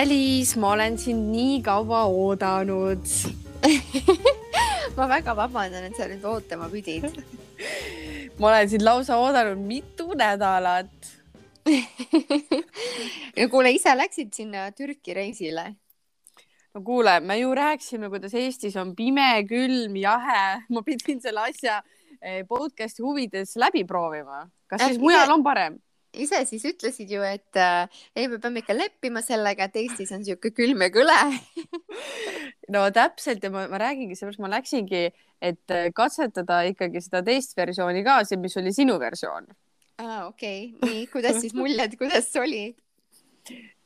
Alice, ma olen sind nii kaua oodanud ma väga vabandan, et sa nüüd ootama pidid ma olen sind lausa oodanud mitu nädalat ja kuule, ise läksid sinna Türki reisile? no kuule, me ju rääkisime, kuidas Eestis on pime, külm, jahe, ma pidin selle asja eh, podcast'i huvides läbi proovima. kas siis mujal on parem? Ise siis ütlesid ju, et äh, ei, me peame ikka leppima sellega, et Eestis on niisugune külm ja kõle no täpselt ja ma, ma räägingi, sellepärast ma läksingi, et äh, katsetada ikkagi seda teist versiooni ka, see, mis oli sinu versioon. aa, okei okay., nii, kuidas siis muljed, kuidas oli?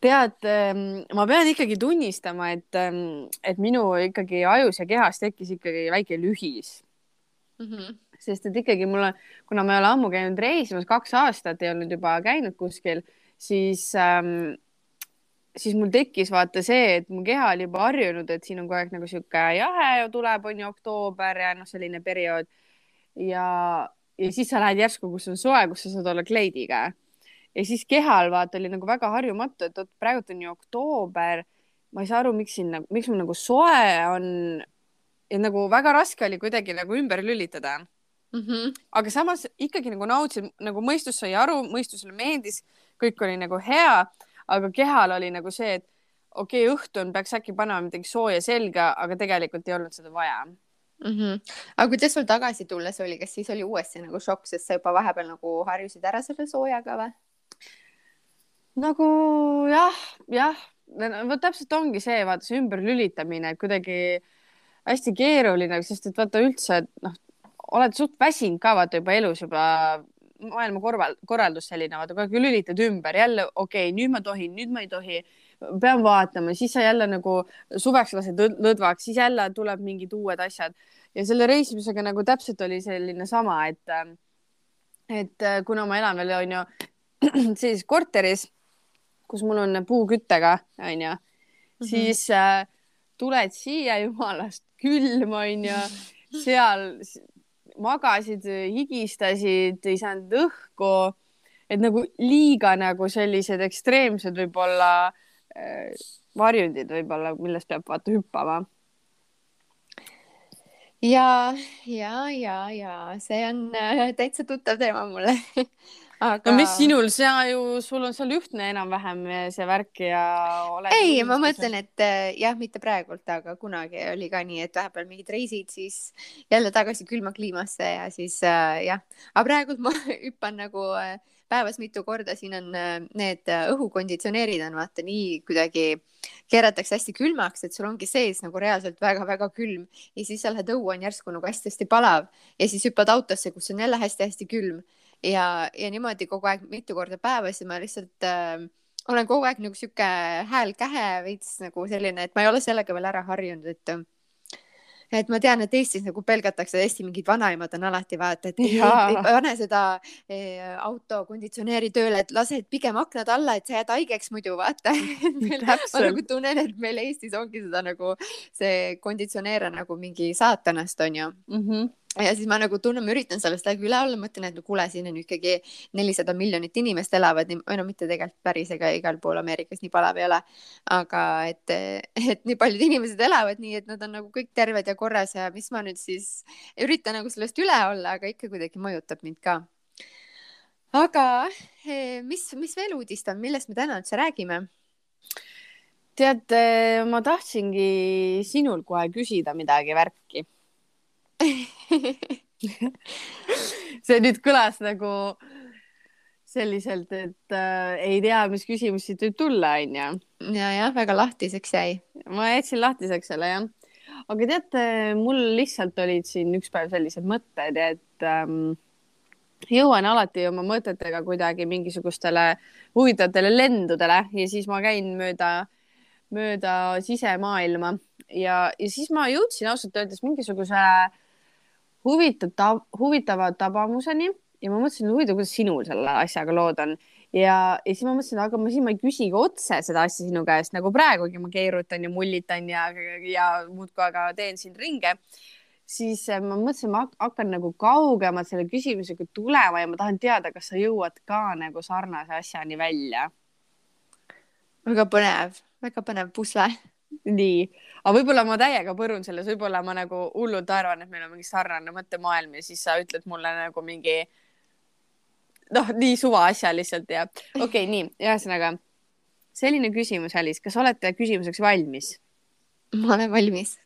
tead, ähm, ma pean ikkagi tunnistama, et, ähm, et minu ikkagi ajus ja kehas tekkis ikkagi väike lühis mm. -hmm sest et ikkagi mul on, kuna ma ei ole ammu käinud reisimas, kaks aastat ei olnud juba käinud kuskil, siis ähm, siis mul tekkis vaata see, et mu keha oli juba harjunud, et siin on kogu aeg nagu sihuke jahe tuleb, on ju oktoober ja noh, selline periood. ja, ja siis sa lähed järsku, kus on soe, kus sa saad olla kleidiga. ja siis kehal vaata oli nagu väga harjumatu, et praegult on ju oktoober. ma ei saa aru, miks siin, nagu, miks mul nagu soe on ja nagu väga raske oli kuidagi nagu ümber lülitada mm. -hmm. aga samas ikkagi nagu nautisin, nagu mõistus sai aru, mõistusele meeldis, kõik oli nagu hea, aga kehal oli nagu see, et okei okay,, õhtul peaks äkki panema midagi sooja selga, aga tegelikult ei olnud seda vaja mm. -hmm. aga kuidas sul tagasi tulles oli, kas siis oli uuesti nagu šokk, sest sa juba vahepeal nagu harjusid ära selle soojaga või? nagu jah, jah, vot täpselt ongi see, vaata see ümberlülitamine, et kuidagi hästi keeruline, sest et vaata üldse, noh, oled suht väsinud ka vaata juba elus juba maailma korval, korraldus selline, vaata kogu aeg lülitad ümber jälle, okei okay,, nüüd ma tohin, nüüd ma ei tohi, pean vaatama, siis sa jälle nagu suveks lased lõdvaks, siis jälle tuleb mingid uued asjad ja selle reisimisega nagu täpselt oli selline sama, et, et kuna ma elan veel onju sellises korteris, kus mul on puuküttega onju, mhm. siis äh, tuled siia, jumalast külm onju, seal magasid, higistasid, ei saanud õhku. et nagu liiga nagu sellised ekstreemsed võib-olla äh, varjundid võib-olla, millest peab vaata hüppama. ja, ja, ja, ja see on äh, täitsa tuttav teema mulle aga. no mis sinul, sa ju, sul on seal ühtne enam-vähem see värk ja. ei, ma mõtlen, et eh, jah, mitte praegult, aga kunagi oli ka nii, et vahepeal mingid reisid, siis jälle tagasi külma kliimasse ja siis äh, jah, aga praegult ma hüppan nagu päevas mitu korda, siin on need õhukonditsioneerid on vaata nii kuidagi keeratakse hästi külmaks, et sul ongi sees nagu reaalselt väga-väga külm ja siis sa lähed õue, on järsku nagu hästi-hästi palav ja siis hüppad autosse, kus on jälle hästi-hästi külm ja, ja niimoodi kogu aeg mitu korda päevas ja ma lihtsalt äh, olen kogu aeg nagu sihuke hääl kähe veits nagu selline, et ma ei ole sellega veel ära harjunud, et et ma tean, et Eestis nagu pelgatakse hästi mingid vanaemad on alati vaata, et ei, ei pane seda e, auto konditsioneeri tööle, et lased pigem aknad alla, et sa jääd haigeks muidu vaata. Ma nagu tunnen, et meil Eestis ongi seda nagu see konditsioneer on nagu mingi saatanast onju mm. -hmm ja siis ma nagu tunnen, ma üritan sellest nagu üle olla, mõtlen, et no kuule, siin on ikkagi nelisada miljonit inimest elavad, või no mitte tegelikult päris, ega igal pool Ameerikas nii palav ei ole. aga et, et nii paljud inimesed elavad nii, et nad on nagu kõik terved ja korras ja mis ma nüüd siis üritan nagu sellest üle olla, aga ikka kuidagi mõjutab mind ka. aga eh, mis, mis veel uudist on, millest me täna üldse räägime? tead, ma tahtsingi sinul kohe küsida midagi värki see nüüd kõlas nagu selliselt, et äh, ei tea, mis küsimus siit võib tulla, onju. ja jah, väga lahtiseks jäi. ma jätsin lahtiseks selle jah. aga teate, mul lihtsalt olid siin üks päev sellised mõtted, et ähm, jõuan alati oma mõtetega kuidagi mingisugustele huvitavatele lendudele ja siis ma käin mööda, mööda sisemaailma ja, ja siis ma jõudsin ausalt öeldes mingisuguse äh, huvitav, huvitava tabamuseni ja ma mõtlesin, huvitav, kuidas sinul selle asjaga lood on ja, ja siis ma mõtlesin, aga ma siis ma ei küsigi otse seda asja sinu käest nagu praegugi ma keerutan ja mullitan ja, ja muudkui aga teen siin ringe. siis äh, ma mõtlesin, ma hakkan nagu kaugemalt selle küsimusega tulema ja ma tahan teada, kas sa jõuad ka nagu sarnase asjani välja. väga põnev, väga põnev pusle. nii, aga võib-olla ma täiega põrun selles, võib-olla ma nagu hullult arvan, et meil on mingi sarnane mõttemaailm ja siis sa ütled mulle nagu mingi noh, nii suva asja lihtsalt ja okei okay,, nii, ühesõnaga selline küsimus, Alice, kas olete küsimuseks valmis? ma olen valmis.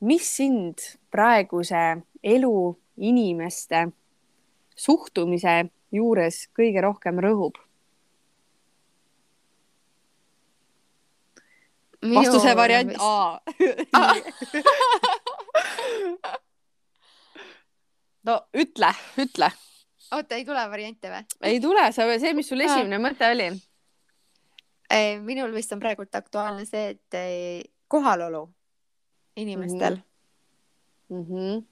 mis sind praeguse elu, inimeste suhtumise juures kõige rohkem rõhub? Vastuse variant. A no ütle, ütle. oota, ei tule variante või? ei tule, sa, see, mis sul esimene mõte oli? minul vist on praegult aktuaalne see, et kohalolu inimestel mm. -hmm.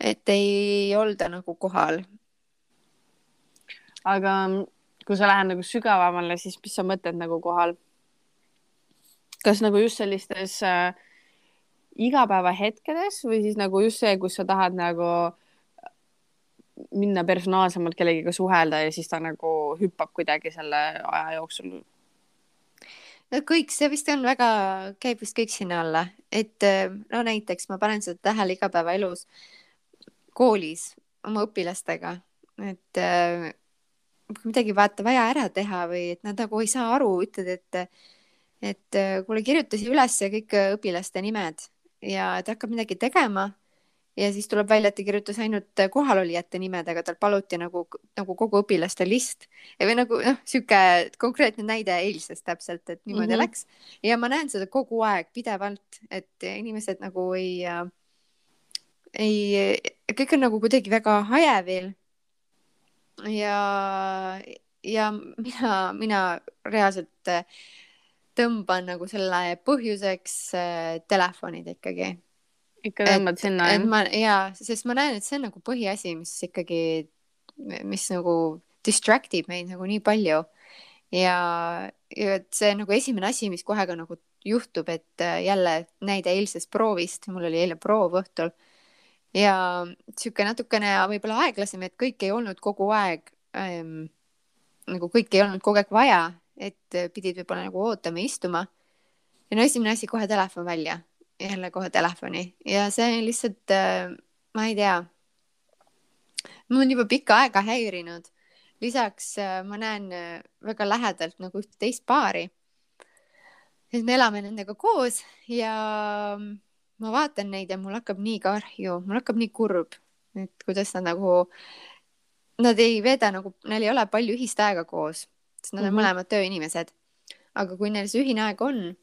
et ei olda nagu kohal. aga kui sa lähed nagu sügavamale, siis mis sa mõtled nagu kohal? Kas nagu just sellistes äh, igapäevahetkedes või siis nagu just see, kus sa tahad nagu minna personaalsemalt kellegiga suhelda ja siis ta nagu hüppab kuidagi selle aja jooksul? no kõik, see vist on väga, käib vist kõik sinna alla, et no näiteks ma panen seda tähele igapäevaelus koolis oma õpilastega, et kui midagi vaata vaja ära teha või et nad nagu ei saa aru, ütled, et et kuule, kirjutasin üles kõik õpilaste nimed ja ta hakkab midagi tegema ja siis tuleb välja, et ta kirjutas ainult kohalolijate nimedega, tal paluti nagu, nagu kogu õpilaste list või nagu noh, sihuke konkreetne näide eilsest täpselt, et niimoodi mm -hmm. läks ja ma näen seda kogu aeg pidevalt, et inimesed nagu ei äh,, ei, kõik on nagu kuidagi väga hajevil. ja, ja mina, mina reaalselt äh, tõmban nagu selle põhjuseks äh, telefonid ikkagi. ikka tõmbad et, sinna, jah? ma ja, sest ma näen, et see on nagu põhiasi, mis ikkagi, mis nagu distract ib meid nagu nii palju. ja, ja et see nagu esimene asi, mis kohe ka nagu juhtub, et äh, jälle näide eilsest proovist, mul oli eile proov õhtul ja sihuke natukene võib-olla aeglasem, et kõik ei olnud kogu aeg ähm, nagu kõike ei olnud kogu aeg vaja et äh, pidid võib-olla nagu ootama, istuma. ja no esimene asi kohe telefon välja, jälle kohe telefoni ja see lihtsalt, äh, ma ei tea, mul on juba pikka aega häirinud. lisaks äh, ma näen väga lähedalt nagu ühte teist paari. et me elame nendega koos ja ma vaatan neid ja mul hakkab nii kahju, mul hakkab nii kurb, et kuidas nad nagu, nad ei veeda nagu, neil ei ole palju ühist aega koos sest nad on mm -hmm. mõlemad tööinimesed. aga kui neil see ühine aeg on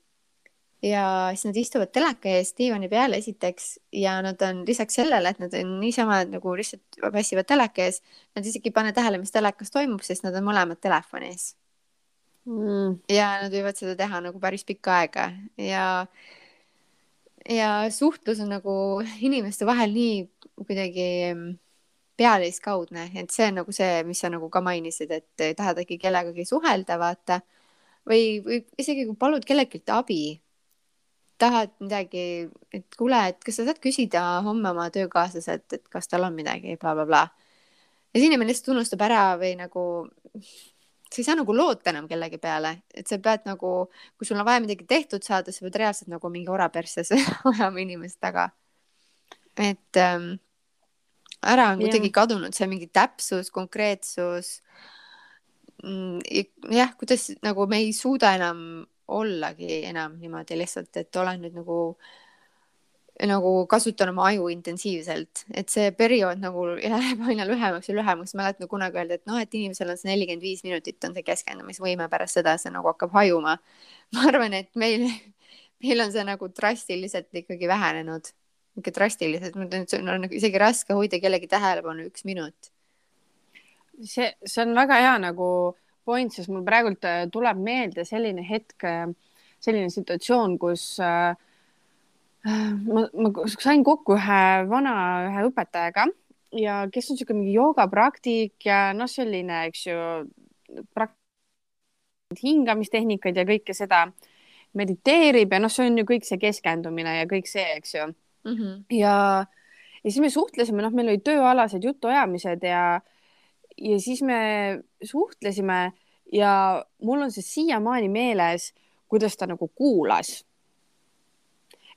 ja siis nad istuvad teleka ees diivani peal esiteks ja nad on lisaks sellele, et nad on niisama nagu lihtsalt passivad teleka ees, nad isegi ei pane tähele, mis telekas toimub, sest nad on mõlemad telefonis mm.. ja nad võivad seda teha nagu päris pikka aega ja ja suhtlus on nagu inimeste vahel nii kuidagi pealiskaudne, et see on nagu see, mis sa nagu ka mainisid, et tahad äkki kellegagi suhelda, vaata. või, või isegi kui palud kellelgi abi, tahad midagi, et kuule, et kas sa saad küsida homme oma töökaaslaselt, et kas tal on midagi bla,, blablabla. ja siis inimene lihtsalt unustab ära või nagu, sa ei saa nagu loota enam kellegi peale, et sa pead nagu, kui sul on vaja midagi tehtud saada, sa pead reaalselt nagu mingi ora persses ajama inimest taga. et ähm, ära on kuidagi kadunud see mingi täpsus, konkreetsus. Mm, jah, kuidas nagu me ei suuda enam ollagi enam niimoodi lihtsalt, et olen nüüd nagu nagu kasutan oma aju intensiivselt, et see periood nagu läheb aina lühemaks ja lühemaks. mäletan kunagi öelda, et noh, et inimesel on see nelikümmend viis minutit on see keskendumisvõime, pärast seda see nagu hakkab hajuma. ma arvan, et meil, meil on see nagu drastiliselt ikkagi vähenenud niisugune drastiliselt, ma ütlen, et see on isegi raske hoida kellegi tähelepanu üks minut. see, see on väga hea nagu point, sest mul praegult äh, tuleb meelde selline hetk, äh, selline situatsioon, kus äh, ma, ma sain kokku ühe vana, ühe õpetajaga ja kes on niisugune mingi joogapraktik ja noh, selline, eks ju, hingamistehnikad ja kõike seda mediteerib ja noh, see on ju kõik see keskendumine ja kõik see, eks ju mm. -hmm. ja, ja siis me suhtlesime, noh, meil olid tööalased jutuajamised ja, ja siis me suhtlesime ja mul on see siiamaani meeles, kuidas ta nagu kuulas.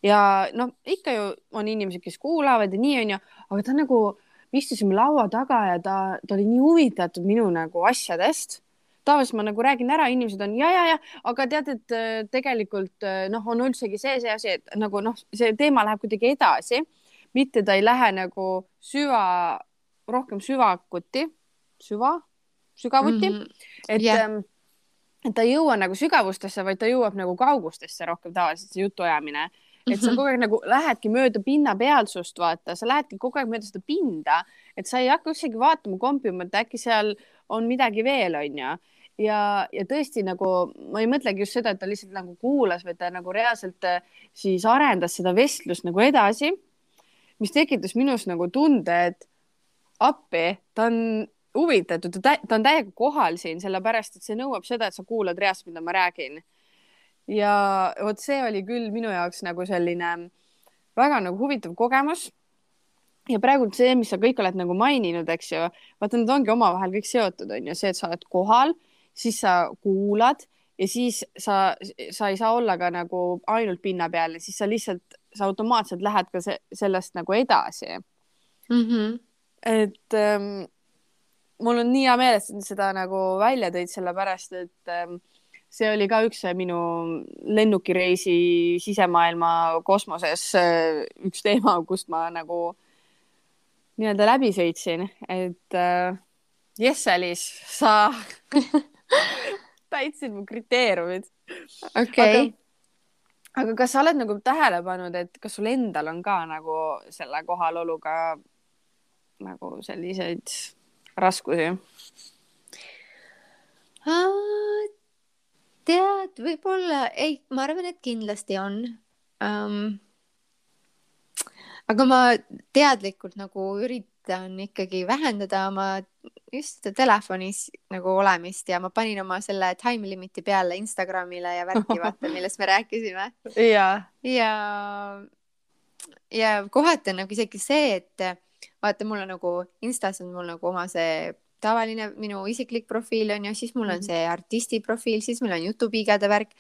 ja noh, ikka ju on inimesed, kes kuulavad ja nii onju, aga ta nagu, me istusime laua taga ja ta, ta oli nii huvitatud minu nagu asjadest tavaliselt ma nagu räägin ära, inimesed on ja, ja, ja, aga tead, et äh, tegelikult äh, noh, on üldsegi see, see asi, et nagu noh, see teema läheb kuidagi edasi, mitte ta ei lähe nagu süva, rohkem süvakuti, süva, sügavuti mm, -hmm. et yeah et ta ei jõua nagu sügavustesse, vaid ta jõuab nagu kaugustesse rohkem tavaliselt see jutuajamine. et sa mhm. kogu aeg nagu lähedki mööda pinnapealsust, vaata, sa lähedki kogu aeg mööda seda pinda, et sa ei hakka üldsegi vaatama, kompima, et äkki seal on midagi veel, onju ja, ja tõesti nagu ma ei mõtlegi just seda, et ta lihtsalt nagu kuulas, vaid ta nagu reaalselt äh, siis arendas seda vestlust nagu edasi, mis tekitas minus nagu tunde, et appi, ta on huvitatud, ta on täiega kohal siin, sellepärast et see nõuab seda, et sa kuulad reaalselt, mida ma räägin. ja vot see oli küll minu jaoks nagu selline väga nagu huvitav kogemus ja praegu see, mis sa kõik oled nagu maininud, eks ju, vaata, need ongi omavahel kõik seotud, on ju, see, et sa oled kohal siis sa kuulad ja siis sa, sa ei saa olla ka nagu ainult pinna peal ja siis sa lihtsalt, sa automaatselt lähed ka se sellest nagu edasi mm. -hmm. et ähm, mul on nii hea meel, et seda nagu välja tõid, sellepärast et ähm, see oli ka üks minu lennukireisi sisemaailma kosmoses äh, üks teema, kust ma nagu nii-öelda läbi sõitsin, et äh, Jess-Alice, sa täitsid mu kriteeriumid. okei okay.. aga kas sa oled nagu tähele pannud, et kas sul endal on ka nagu selle kohaloluga nagu selliseid raskusi? tead, võib-olla ei, ma arvan, et kindlasti on um, aga ma teadlikult nagu üritan ikkagi vähendada oma just telefonis nagu olemist ja ma panin oma selle time limit'i peale Instagramile ja värki, vaata, millest me rääkisime. ja, ja, ja kohati on nagu isegi see, et vaata, mul on nagu Instas on mul nagu oma see tavaline minu isiklik profiil on ju, siis mul on mhm. see artisti profiil, siis meil on jutupiigade värk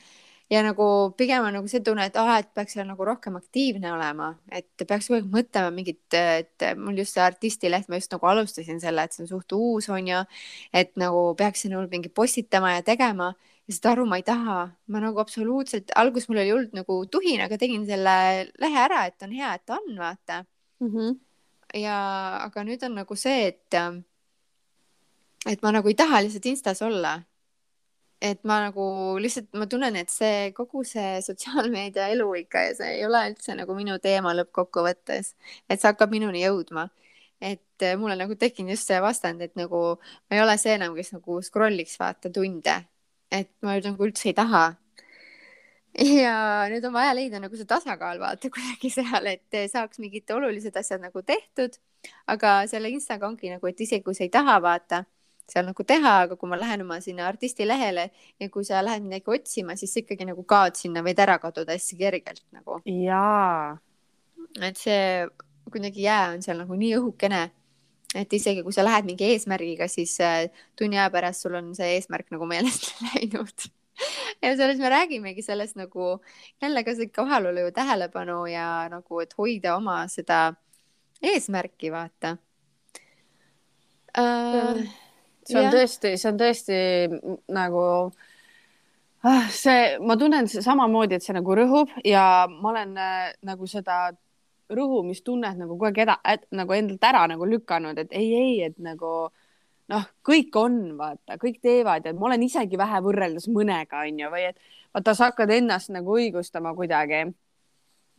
ja nagu pigem on nagu see tunne, et aa, et peaks seal nagu rohkem aktiivne olema, et peaks kogu aeg mõtlema mingit, et mul just see artistileht, ma just nagu alustasin selle, et see on suht uus on ju, et nagu peaksin nagu mingi postitama ja tegema. Ja saad aru, ma ei taha, ma nagu absoluutselt, alguses mul oli hullult nagu tuhin, aga tegin selle lehe ära, et on hea, et on, vaata. Mm. -hmm. ja, aga nüüd on nagu see, et, et ma nagu ei taha lihtsalt Instas olla et ma nagu lihtsalt, ma tunnen, et see kogu see sotsiaalmeedia elu ikka ja see ei ole üldse nagu minu teema lõppkokkuvõttes, et see hakkab minuni jõudma. et äh, mul on nagu tekkinud just see vastand, et nagu ma ei ole see enam, kes nagu scroll'iks vaata tunde, et ma nagu üldse ei taha. ja nüüd on vaja leida nagu see tasakaal vaata kuidagi seal, et saaks mingid olulised asjad nagu tehtud, aga selle Instaga ongi nagu, et isegi kui sa ei taha vaata seal nagu teha, aga kui ma lähen oma sinna artisti lehele ja kui sa lähed midagi otsima, siis ikkagi nagu kaod sinna, võid ära kaduda hästi kergelt nagu. jaa. et see kuidagi jää on seal nagu nii õhukene, et isegi kui sa lähed mingi eesmärgiga, siis äh, tunni aja pärast sul on see eesmärk nagu meelest läinud ja sellest me räägimegi sellest nagu jälle ka see kohalolu ja tähelepanu ja nagu, et hoida oma seda eesmärki, vaata uh, see on ja. tõesti, see on tõesti nagu ah, see, ma tunnen samamoodi, et see nagu rõhub ja ma olen äh, nagu seda rõhumistunnet nagu kogu aeg eda, et, nagu endalt ära nagu lükanud, et ei, ei, et nagu noh, kõik on, vaata, kõik teevad ja ma olen isegi vähe võrreldes mõnega, onju, või et vaata, sa hakkad ennast nagu õigustama kuidagi mm.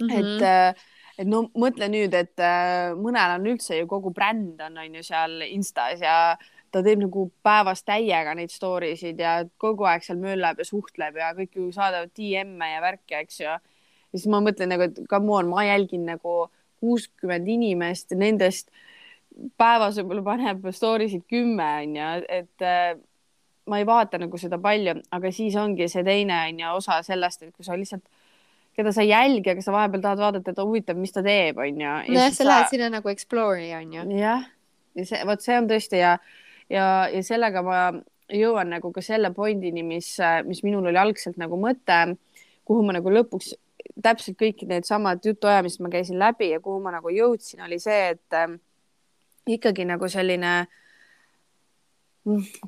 -hmm. et, äh, et no mõtle nüüd, et äh, mõnel on üldse ju kogu bränd on, on ju seal Instas ja ta teeb nagu päevas täiega neid story sid ja kogu aeg seal möllab ja suhtleb ja kõik ju saadavad DM-e ja värki, eks ju. ja siis ma mõtlen nagu, et come on, ma jälgin nagu kuuskümmend inimest, nendest päevas võib-olla paneb story sid kümme, onju, et äh, ma ei vaata nagu seda palju, aga siis ongi see teine onju osa sellest, et kui sa lihtsalt keda sa ei jälgi, aga sa vahepeal tahad vaadata, et huvitav, mis ta teeb, onju. nojah, sa lähed sinna nagu explore'i onju. jah, ja see, vot see on tõesti ja ja, ja sellega ma jõuan nagu ka selle pointini, mis, mis minul oli algselt nagu mõte, kuhu ma nagu lõpuks täpselt kõik needsamad jutuajamised ma käisin läbi ja kuhu ma nagu jõudsin, oli see, et äh, ikkagi nagu selline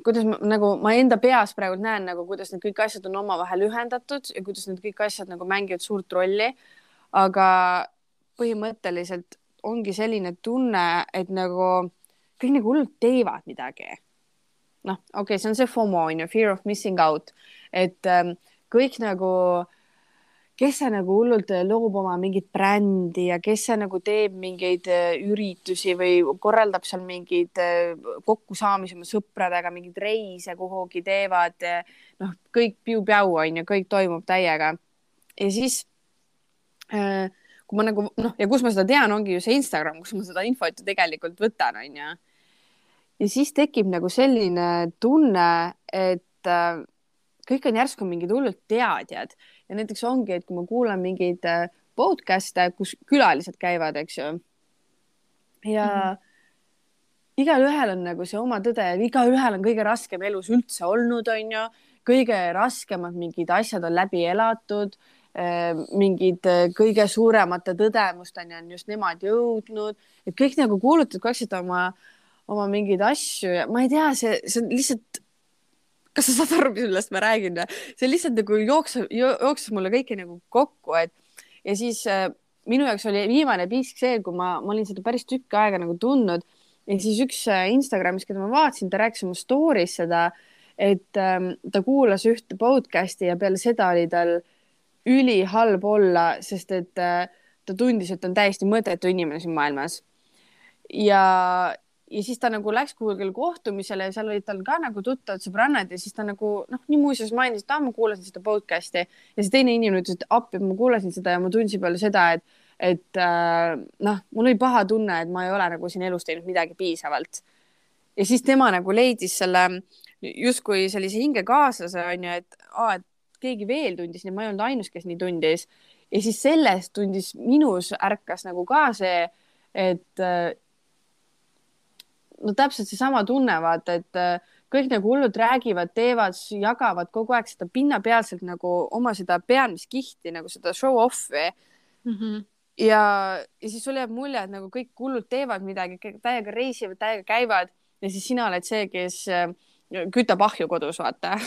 kuidas ma nagu ma enda peas praegu näen nagu, kuidas need kõik asjad on omavahel ühendatud ja kuidas need kõik asjad nagu mängivad suurt rolli. aga põhimõtteliselt ongi selline tunne, et nagu kõik nagu hullult teevad midagi. noh, okei okay,, see on see FOMO on ju, fear of missing out, et ähm, kõik nagu äh, kes see nagu hullult äh, loob oma mingit brändi ja kes see nagu teeb mingeid äh, üritusi või korraldab seal mingeid äh, kokkusaamisi oma sõpradega, mingeid reise kuhugi teevad. noh, kõik piu-piau on ju, kõik toimub täiega. ja siis kui ma nagu noh, ja kus ma seda tean, ongi ju see Instagram, kus ma seda infot ju tegelikult võtan, on ju. Ja siis tekib nagu selline tunne, et kõik on järsku mingid hullud teadjad ja näiteks ongi, et kui ma kuulan mingeid äh, podcast'e, kus külalised käivad, eks ju. ja mm -hmm. igalühel on nagu see oma tõde igaühel on kõige raskem elus üldse olnud, on ju. kõige raskemad mingid asjad on läbi elatud äh, mingid äh, kõige suuremate tõdemusteni on just nemad jõudnud, et kõik nagu kuulutavad aeg seda oma, oma mingeid asju ja ma ei tea, see, see on lihtsalt kas sa saad aru, millest ma räägin? see lihtsalt nagu jookseb, jooksis mulle kõike nagu kokku, et ja siis äh, minu jaoks oli viimane piisk see, kui ma, ma olin seda päris tükk aega nagu tundnud ja siis üks äh, Instagramis, keda ma vaatasin, ta rääkis oma story's seda, et ähm, ta kuulas ühte podcast'i ja peale seda oli tal ülihalb olla, sest et äh, ta tundis, et on täiesti mõttetu inimene siin maailmas. ja, ja siis ta nagu läks kuhugile kohtumisele ja seal olid tal ka nagu tuttavad sõbrannad ja siis ta nagu noh, nii muuseas mainis, et ah, ma kuulasin seda podcast'i ja see teine inimene ütles, et appi, ma kuulasin seda ja ma tundsin peale seda, et, et äh, noh, mul oli paha tunne, et ma ei ole nagu siin elus teinud midagi piisavalt. ja siis tema nagu leidis selle justkui sellise hingekaaslase onju, et aa, et keegi veel tundis nii, ma ei olnud ainus, kes nii tundis. ja siis sellest tundis minus ärkas nagu ka see, et äh, no täpselt seesama tunne, vaata, et äh, kõik nagu hullud räägivad, teevad, jagavad kogu aeg seda pinnapealselt nagu oma seda pealmiskihti nagu seda show off'i mm. -hmm. ja, ja siis sul jääb mulje, et nagu kõik hullud teevad midagi, täiega reisivad, täiega käivad ja siis sina oled see, kes äh, kütab ahju kodus, vaata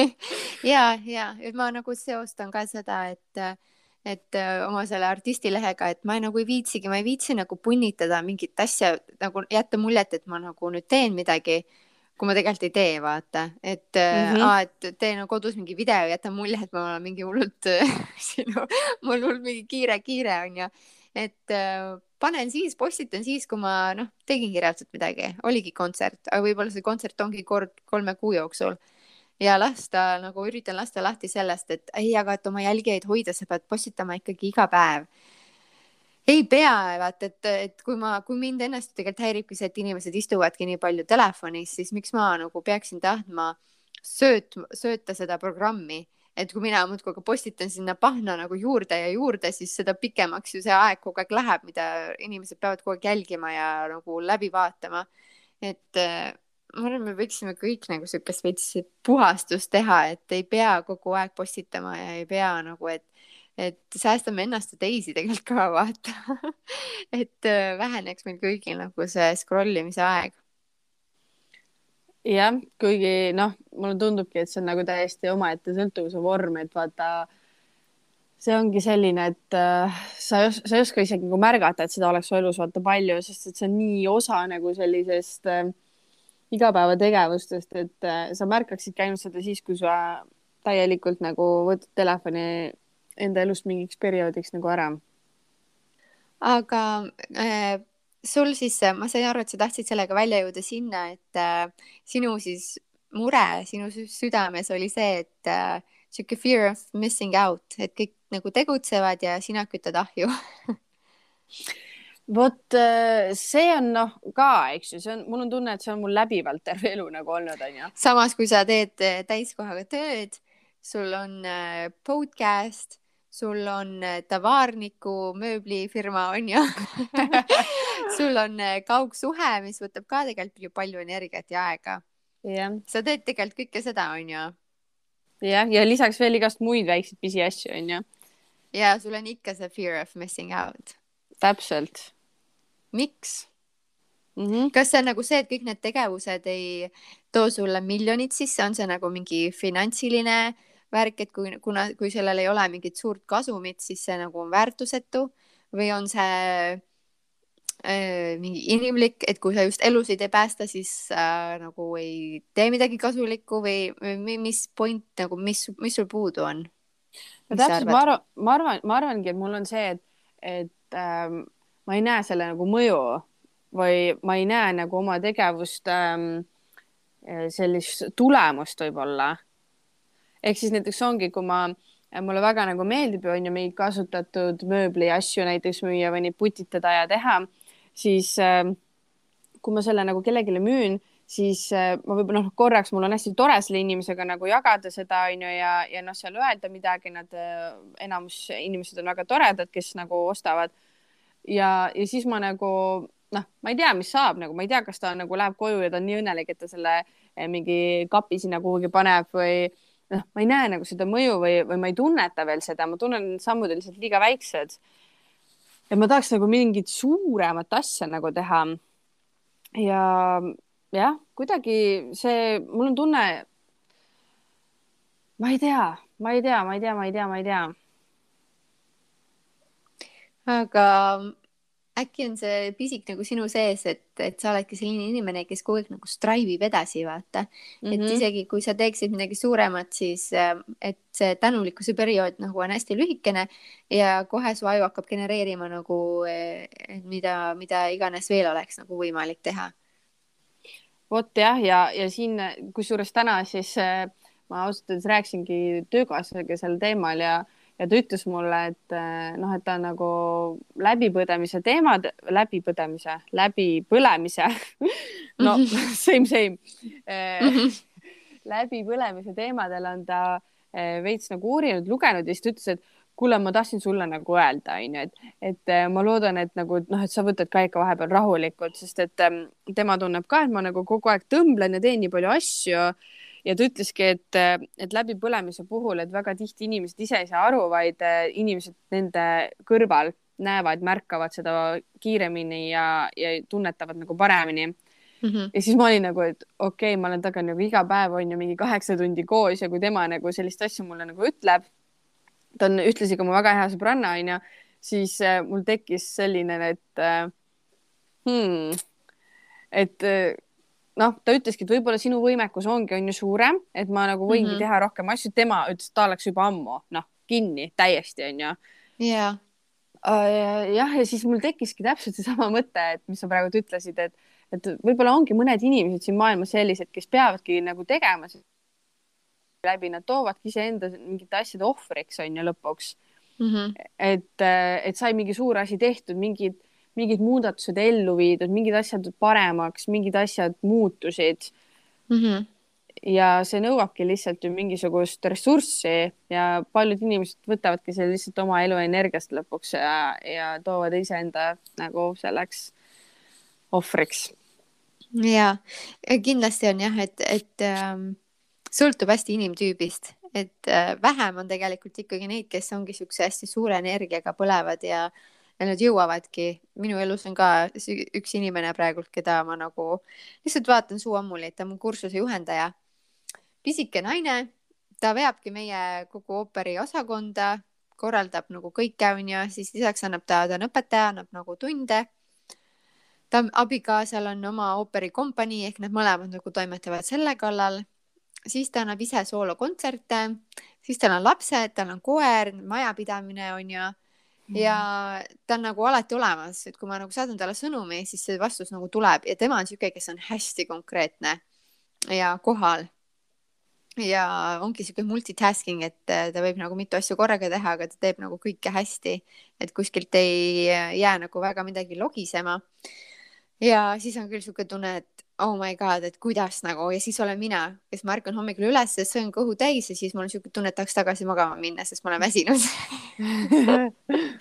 ja, ja ma nagu seostan ka seda, et äh, et öö, oma selle artistilehega, et ma ei, nagu ei viitsigi, ma ei viitsi nagu punnitada mingit asja, nagu jätta muljet, et ma nagu nüüd teen midagi, kui ma tegelikult ei tee, vaata, et mm, -hmm. aa, et teen no, kodus mingi video, jätan mulje, et ma olen mingi hullult sinu, mul hullult mingi kiire, kiire on ju, et panen siis, postitan siis, kui ma noh, tegingi reaalselt midagi, oligi kontsert, aga võib-olla see kontsert ongi kord kolme kuu jooksul ja lasta nagu üritan lasta lahti sellest, et ei, aga et oma jälgijaid hoida, sa pead postitama ikkagi iga päev. ei pea, vaata, et, et kui ma, kui mind ennast tegelikult häiribki see, et inimesed istuvadki nii palju telefonis, siis miks ma nagu peaksin tahtma sööt-, sööta seda programmi, et kui mina muudkui postitan sinna pahna nagu juurde ja juurde, siis seda pikemaks ju see aeg kogu aeg läheb, mida inimesed peavad kogu aeg jälgima ja nagu läbi vaatama. et ma arvan, me võiksime kõik nagu siukest veits puhastust teha, et ei pea kogu aeg postitama ja ei pea nagu, et, et säästame ennast ja teisi tegelikult ka vaata et äh, väheneks meil kõigil nagu see scroll imise aeg. jah, kuigi noh, mulle tundubki, et see on nagu täiesti omaette sõltuvuse vorm, et vaata see ongi selline, et äh, sa ei, sa ei oska isegi nagu märgata, et seda oleks su elus vaata palju, sest et see on nii osa nagu sellisest äh, igapäevategevustest, et äh, sa märkaksidki ainult seda siis, kui sa täielikult nagu võtad telefoni enda elust mingiks perioodiks nagu ära. aga äh, sul siis, ma sain aru, et sa tahtsid sellega välja jõuda sinna, et äh, sinu siis mure sinu südames oli see, et äh, sihuke fear of missing out, et kõik nagu tegutsevad ja sina kütad ahju vot äh, see on noh ka, eks ju, see on, mul on tunne, et see on mul läbivalt terve elu nagu olnud, onju. samas, kui sa teed äh, täiskohaga tööd, sul on äh, podcast, sul on Tavarniku mööblifirma, onju sul on kaugsuhe, mis võtab ka tegelikult ju palju energiat ja aega. jah, sa teed tegelikult kõike seda, onju. jah, ja lisaks veel igast muid väikseid pisiasju onju, ja sul on ikka see fear of missing out. Täpselt miks? mm. -hmm. kas see on nagu see, et kõik need tegevused ei too sulle miljonit sisse, on see nagu mingi finantsiline värk, et kui, kuna, kui sellel ei ole mingit suurt kasumit, siis see nagu on väärtusetu või on see äh, mingi inimlik, et kui sa just elusid ei päästa, siis äh, nagu ei tee midagi kasulikku või, või mis point nagu, mis, mis sul puudu on? no täpselt, ma arvan, ma arvan, ma arvangi, et mul on see, et, et ähm, ma ei näe selle nagu mõju või ma ei näe nagu oma tegevust ähm, sellist tulemust võib-olla. ehk siis näiteks ongi, kui ma, mulle väga nagu meeldib on ju mingeid kasutatud mööbli asju näiteks müüa või neid putitada ja teha, siis ähm, kui ma selle nagu kellelegi müün siis äh, ma võib-olla noh, korraks mul on hästi tore selle inimesega nagu jagada seda onju ja, ja noh, seal öelda midagi, nad äh, enamus inimesed on väga toredad, kes nagu ostavad. Ja, ja siis ma nagu noh, ma ei tea, mis saab nagu, ma ei tea, kas ta nagu läheb koju ja ta on nii õnnelik, et ta selle eh, mingi kapi sinna kuhugi paneb või noh, ma ei näe nagu seda mõju või, või ma ei tunneta veel seda, ma tunnen, et sammud on lihtsalt liiga väiksed. ja ma tahaks nagu mingit suuremat asja nagu teha. ja jah, kuidagi see, mul on tunne. ma ei tea, ma ei tea, ma ei tea, ma ei tea, ma ei tea. Aga äkki on see pisik nagu sinu sees, et, et sa oledki selline inimene, kes kogu aeg nagu strive ib edasi, vaata mm. -hmm. et Mhm. isegi kui sa teeksid midagi suuremat, siis äh, et see tänulikkuse periood nagu on hästi lühikene ja kohe su aju hakkab genereerima nagu, et mida, mida iganes veel oleks nagu võimalik teha. vot jah, ja, ja siin kusjuures täna siis äh, ma ausalt öeldes rääkisingi töökaaslasega sel teemal ja, ja ta ütles mulle, et äh, noh, et ta on nagu läbipõdemise teemad, läbipõdemise, läbipõlemise no same, same. Läbipõlemise teemadel on ta äh, veits nagu uurinud, lugenud ja siis ta ütles, et kuule, ma tahtsin sulle nagu öelda, onju, et, et ma loodan, et nagu noh, et sa võtad ka ikka vahepeal rahulikult, sest et ähm, tema tunneb ka, et ma nagu kogu aeg tõmblen ja teen nii palju asju ja ta ütleski, et, et läbipõlemise puhul, et väga tihti inimesed ise ei saa aru, vaid äh, inimesed nende kõrval näevad, märkavad seda kiiremini ja, ja tunnetavad nagu paremini Mm -hmm. ja siis ma olin nagu, et okei okay,, ma olen temaga nagu iga päev on ju mingi kaheksa tundi koos ja kui tema nagu sellist asja mulle nagu ütleb, ta on ühtlasi ka mu väga hea sõbranna onju, siis äh, mul tekkis selline, et äh, hmm, et noh, ta ütleski, et võib-olla sinu võimekus ongi, on ju suurem, et ma nagu võingi mm. -hmm. teha rohkem asju, tema ütles, et ta oleks juba ammu noh, kinni täiesti onju ja, Äh, jah, ja siis mul tekkiski täpselt seesama mõte, et mis sa praegu ütlesid, et, et võib-olla ongi mõned inimesed siin maailmas sellised, kes peavadki nagu tegema läbi, nad toovadki iseenda mingite asjade ohvriks on ju lõpuks, mm -hmm. et, et sai mingi suur asi tehtud, mingid, mingid muudatused ellu viidud, mingid asjad paremaks, mingid asjad muutusid Mm -hmm. ja see nõuabki lihtsalt ju mingisugust ressurssi ja paljud inimesed võtavadki selle lihtsalt oma elu energiast lõpuks ja, ja toovad iseenda nagu selleks ohvriks. ja kindlasti on jah, et, et ähm, sõltub hästi inimtüübist, et äh, vähem on tegelikult ikkagi neid, kes ongi siukse hästi suure energiaga põlevad ja, ja nad jõuavadki. minu elus on ka üks inimene praegult, keda ma nagu lihtsalt vaatan suu ammuli, et ta on mu kursuse juhendaja. pisike naine, ta veabki meie kogu ooperi osakonda, korraldab nagu kõike, onju, siis lisaks annab ta, ta on õpetaja, annab nagu tunde ta abikaasal on oma ooperikompanii ehk nad mõlemad nagu toimetavad selle kallal. siis ta annab ise soolokontserte, siis tal on lapsed, tal on koer, majapidamine on ju. ja ta on nagu alati olemas, et kui ma nagu saadan talle sõnumi, siis see vastus nagu tuleb ja tema on sihuke, kes on hästi konkreetne ja kohal. ja ongi sihuke multitasking, et äh, ta võib nagu mitu asja korraga teha, aga ta teeb nagu kõike hästi, et kuskilt ei jää nagu väga midagi logisema. Ja siis on küll sihuke tunne, et oh my god, et kuidas nagu ja siis olen mina, kes ma ärkan hommikul üles, söön kõhu täis ja siis mul on sihuke tunne, et tahaks tagasi magama minna, sest ma olen väsinud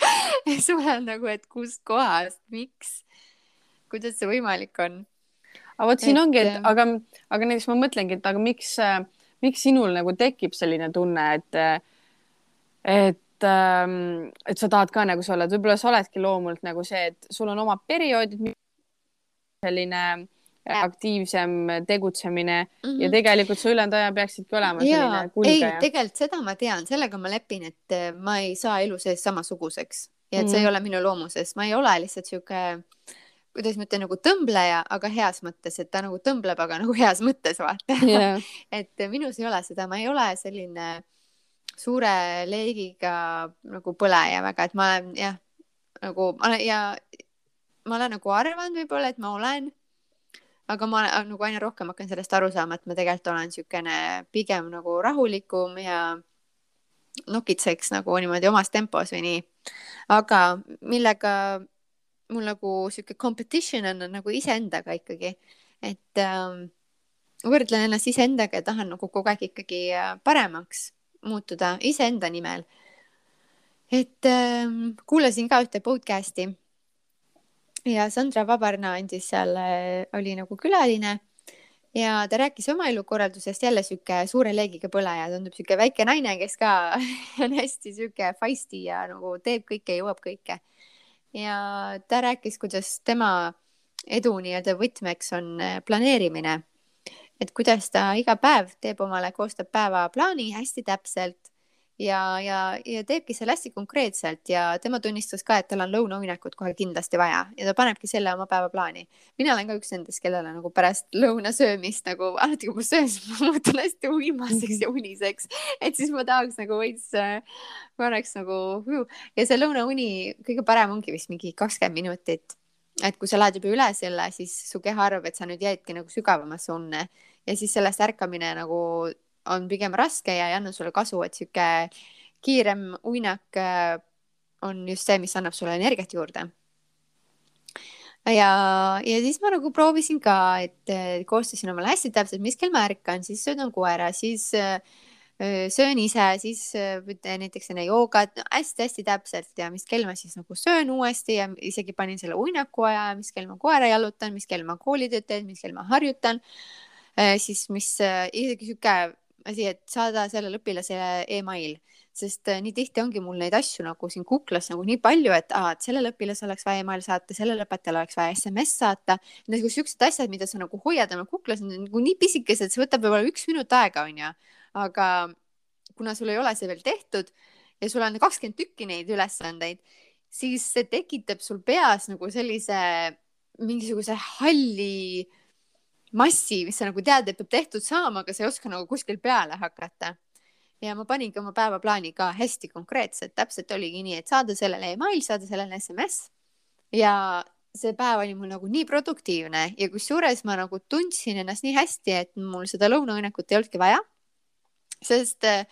ma olen nagu, et kustkohast, miks, kuidas see võimalik on? aga vot siin et... ongi, et aga, aga näiteks ma mõtlengi, et aga miks, miks sinul nagu tekib selline tunne, et, et, et sa tahad ka nagu sa oled, võib-olla sa oledki loomult nagu see, et sul on omad perioodid, selline aktiivsem tegutsemine mm -hmm. ja tegelikult sa ülejäänud aja peaksidki olema selline kulgeja. ei, tegelikult seda ma tean, sellega ma lepin, et ma ei saa elu sees samasuguseks ja et see mm ei ole minu loomuses, ma ei ole lihtsalt sihuke kuidas ma ütlen, nagu tõmbleja, aga heas mõttes, et ta nagu tõmbleb, aga nagu heas mõttes vaata yeah. et minus ei ole seda, ma ei ole selline suure leegiga nagu põleja väga, et ma olen jah, nagu ja ma olen nagu arvanud võib-olla, et ma olen, aga ma nagu aina rohkem hakkan sellest aru saama, et ma tegelikult olen niisugune pigem nagu rahulikum ja nokitseks nagu niimoodi omas tempos või nii. Aga millega mul nagu sihuke competition on nagu iseendaga ikkagi, et ähm, võrdlen ennast iseendaga ja tahan nagu kogu aeg ikkagi äh, paremaks muutuda iseenda nimel. et ähm, kuulasin ka ühte podcast'i ja Sandra Vabarna andis seal, äh, oli nagu külaline ja ta rääkis oma elukorraldusest jälle sihuke suure leegiga põleja, tundub sihuke väike naine, kes ka on hästi sihuke feisty ja nagu teeb kõike, jõuab kõike ja ta rääkis, kuidas tema edu nii-öelda võtmeks on äh, planeerimine. et kuidas ta iga päev teeb omale, koostab päevaplaani hästi täpselt ja, ja, ja teebki selle hästi konkreetselt ja tema tunnistas ka, et tal on lõunaunekut kohe kindlasti vaja ja ta panebki selle oma päevaplaani. mina olen ka üks nendest, kellele nagu pärast lõunasöömist nagu alati, kui ma söön, siis ma muutun hästi uimaseks ja uniseks, et siis ma tahaks nagu veits äh, korraks nagu ja see lõunauni kõige parem ongi vist mingi kakskümmend minutit. Et kui sa lähed juba üle selle, siis su keha arvab, et sa nüüd jäidki nagu sügavamasse unne. Ja siis sellest ärkamine nagu on pigem raske ja ei anna sulle kasu, et sihuke kiirem uinak äh, on just see, mis annab sulle energiat juurde. ja, ja siis ma nagu proovisin ka, et äh, koostasin omale hästi täpselt, mis kell ma ärkan, siis söödan koera, siis äh, söön ise, siis näiteks enne joogat no, hästi-hästi täpselt ja mis kell ma siis nagu söön uuesti ja isegi panin selle uinaku aja, mis kell ma koera jalutan, mis kell ma koolitööd teen, mis kell ma harjutan. siis mis isegi sihuke asi, et saada sellele õpilasele email, sest äh, nii tihti ongi mul neid asju nagu siin kuklas nagu nii palju, et aa, et sellele õpilasele oleks vaja email saata, sellele õpetajale oleks vaja SMS saata. nagu siuksed asjad, mida sa nagu hoiad oma kuklas, on nagu nii pisikesed, see võtab võib-olla üks minut aega, onju. aga kuna sul ei ole see veel tehtud ja sul on kakskümmend tükki neid ülesandeid, siis see tekitab sul peas nagu sellise mingisuguse halli massi, mis sa nagu tead, et peab tehtud saama, aga sa ei oska nagu kuskil peale hakata. ja ma paningi oma päevaplaani ka hästi konkreetselt, täpselt oligi nii, et saada sellele email, saada sellele SMS ja see päev oli mul nagu nii produktiivne ja kusjuures ma nagu tundsin ennast nii hästi, et mul seda lõunaõnnekut ei olnudki vaja. sest äh,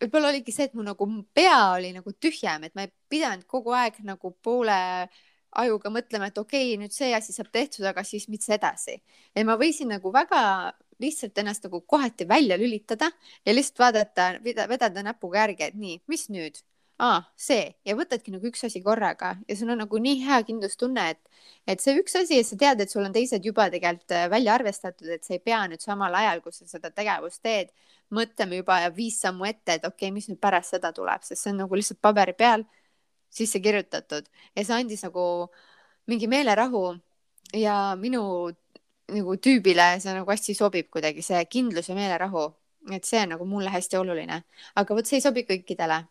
võib-olla oligi see, et mu nagu pea oli nagu tühjem, et ma ei pidanud kogu aeg nagu poole äh, ajuga mõtlema, et okei okay,, nüüd see asi saab tehtud, aga siis mis edasi. ja ma võisin nagu väga lihtsalt ennast nagu kohati välja lülitada ja lihtsalt vaadata, vedada näpuga järge, et nii, mis nüüd? aa, see ja võtadki nagu üks asi korraga ja sul on nagu nii hea kindlustunne, et, et see üks asi ja sa tead, et sul on teised juba tegelikult äh, välja arvestatud, et sa ei pea nüüd samal ajal, kui sa seda tegevust teed, mõtlema juba viis sammu ette, et okei okay,, mis nüüd pärast seda tuleb, sest see on nagu lihtsalt paberi peal sisse kirjutatud. Ja see andis nagu mingi meelerahu ja minu nagu tüübile see nagu hästi sobib kuidagi see kindlus ja meelerahu, et see on nagu mulle hästi oluline, aga vot see ei sobi kõikidele.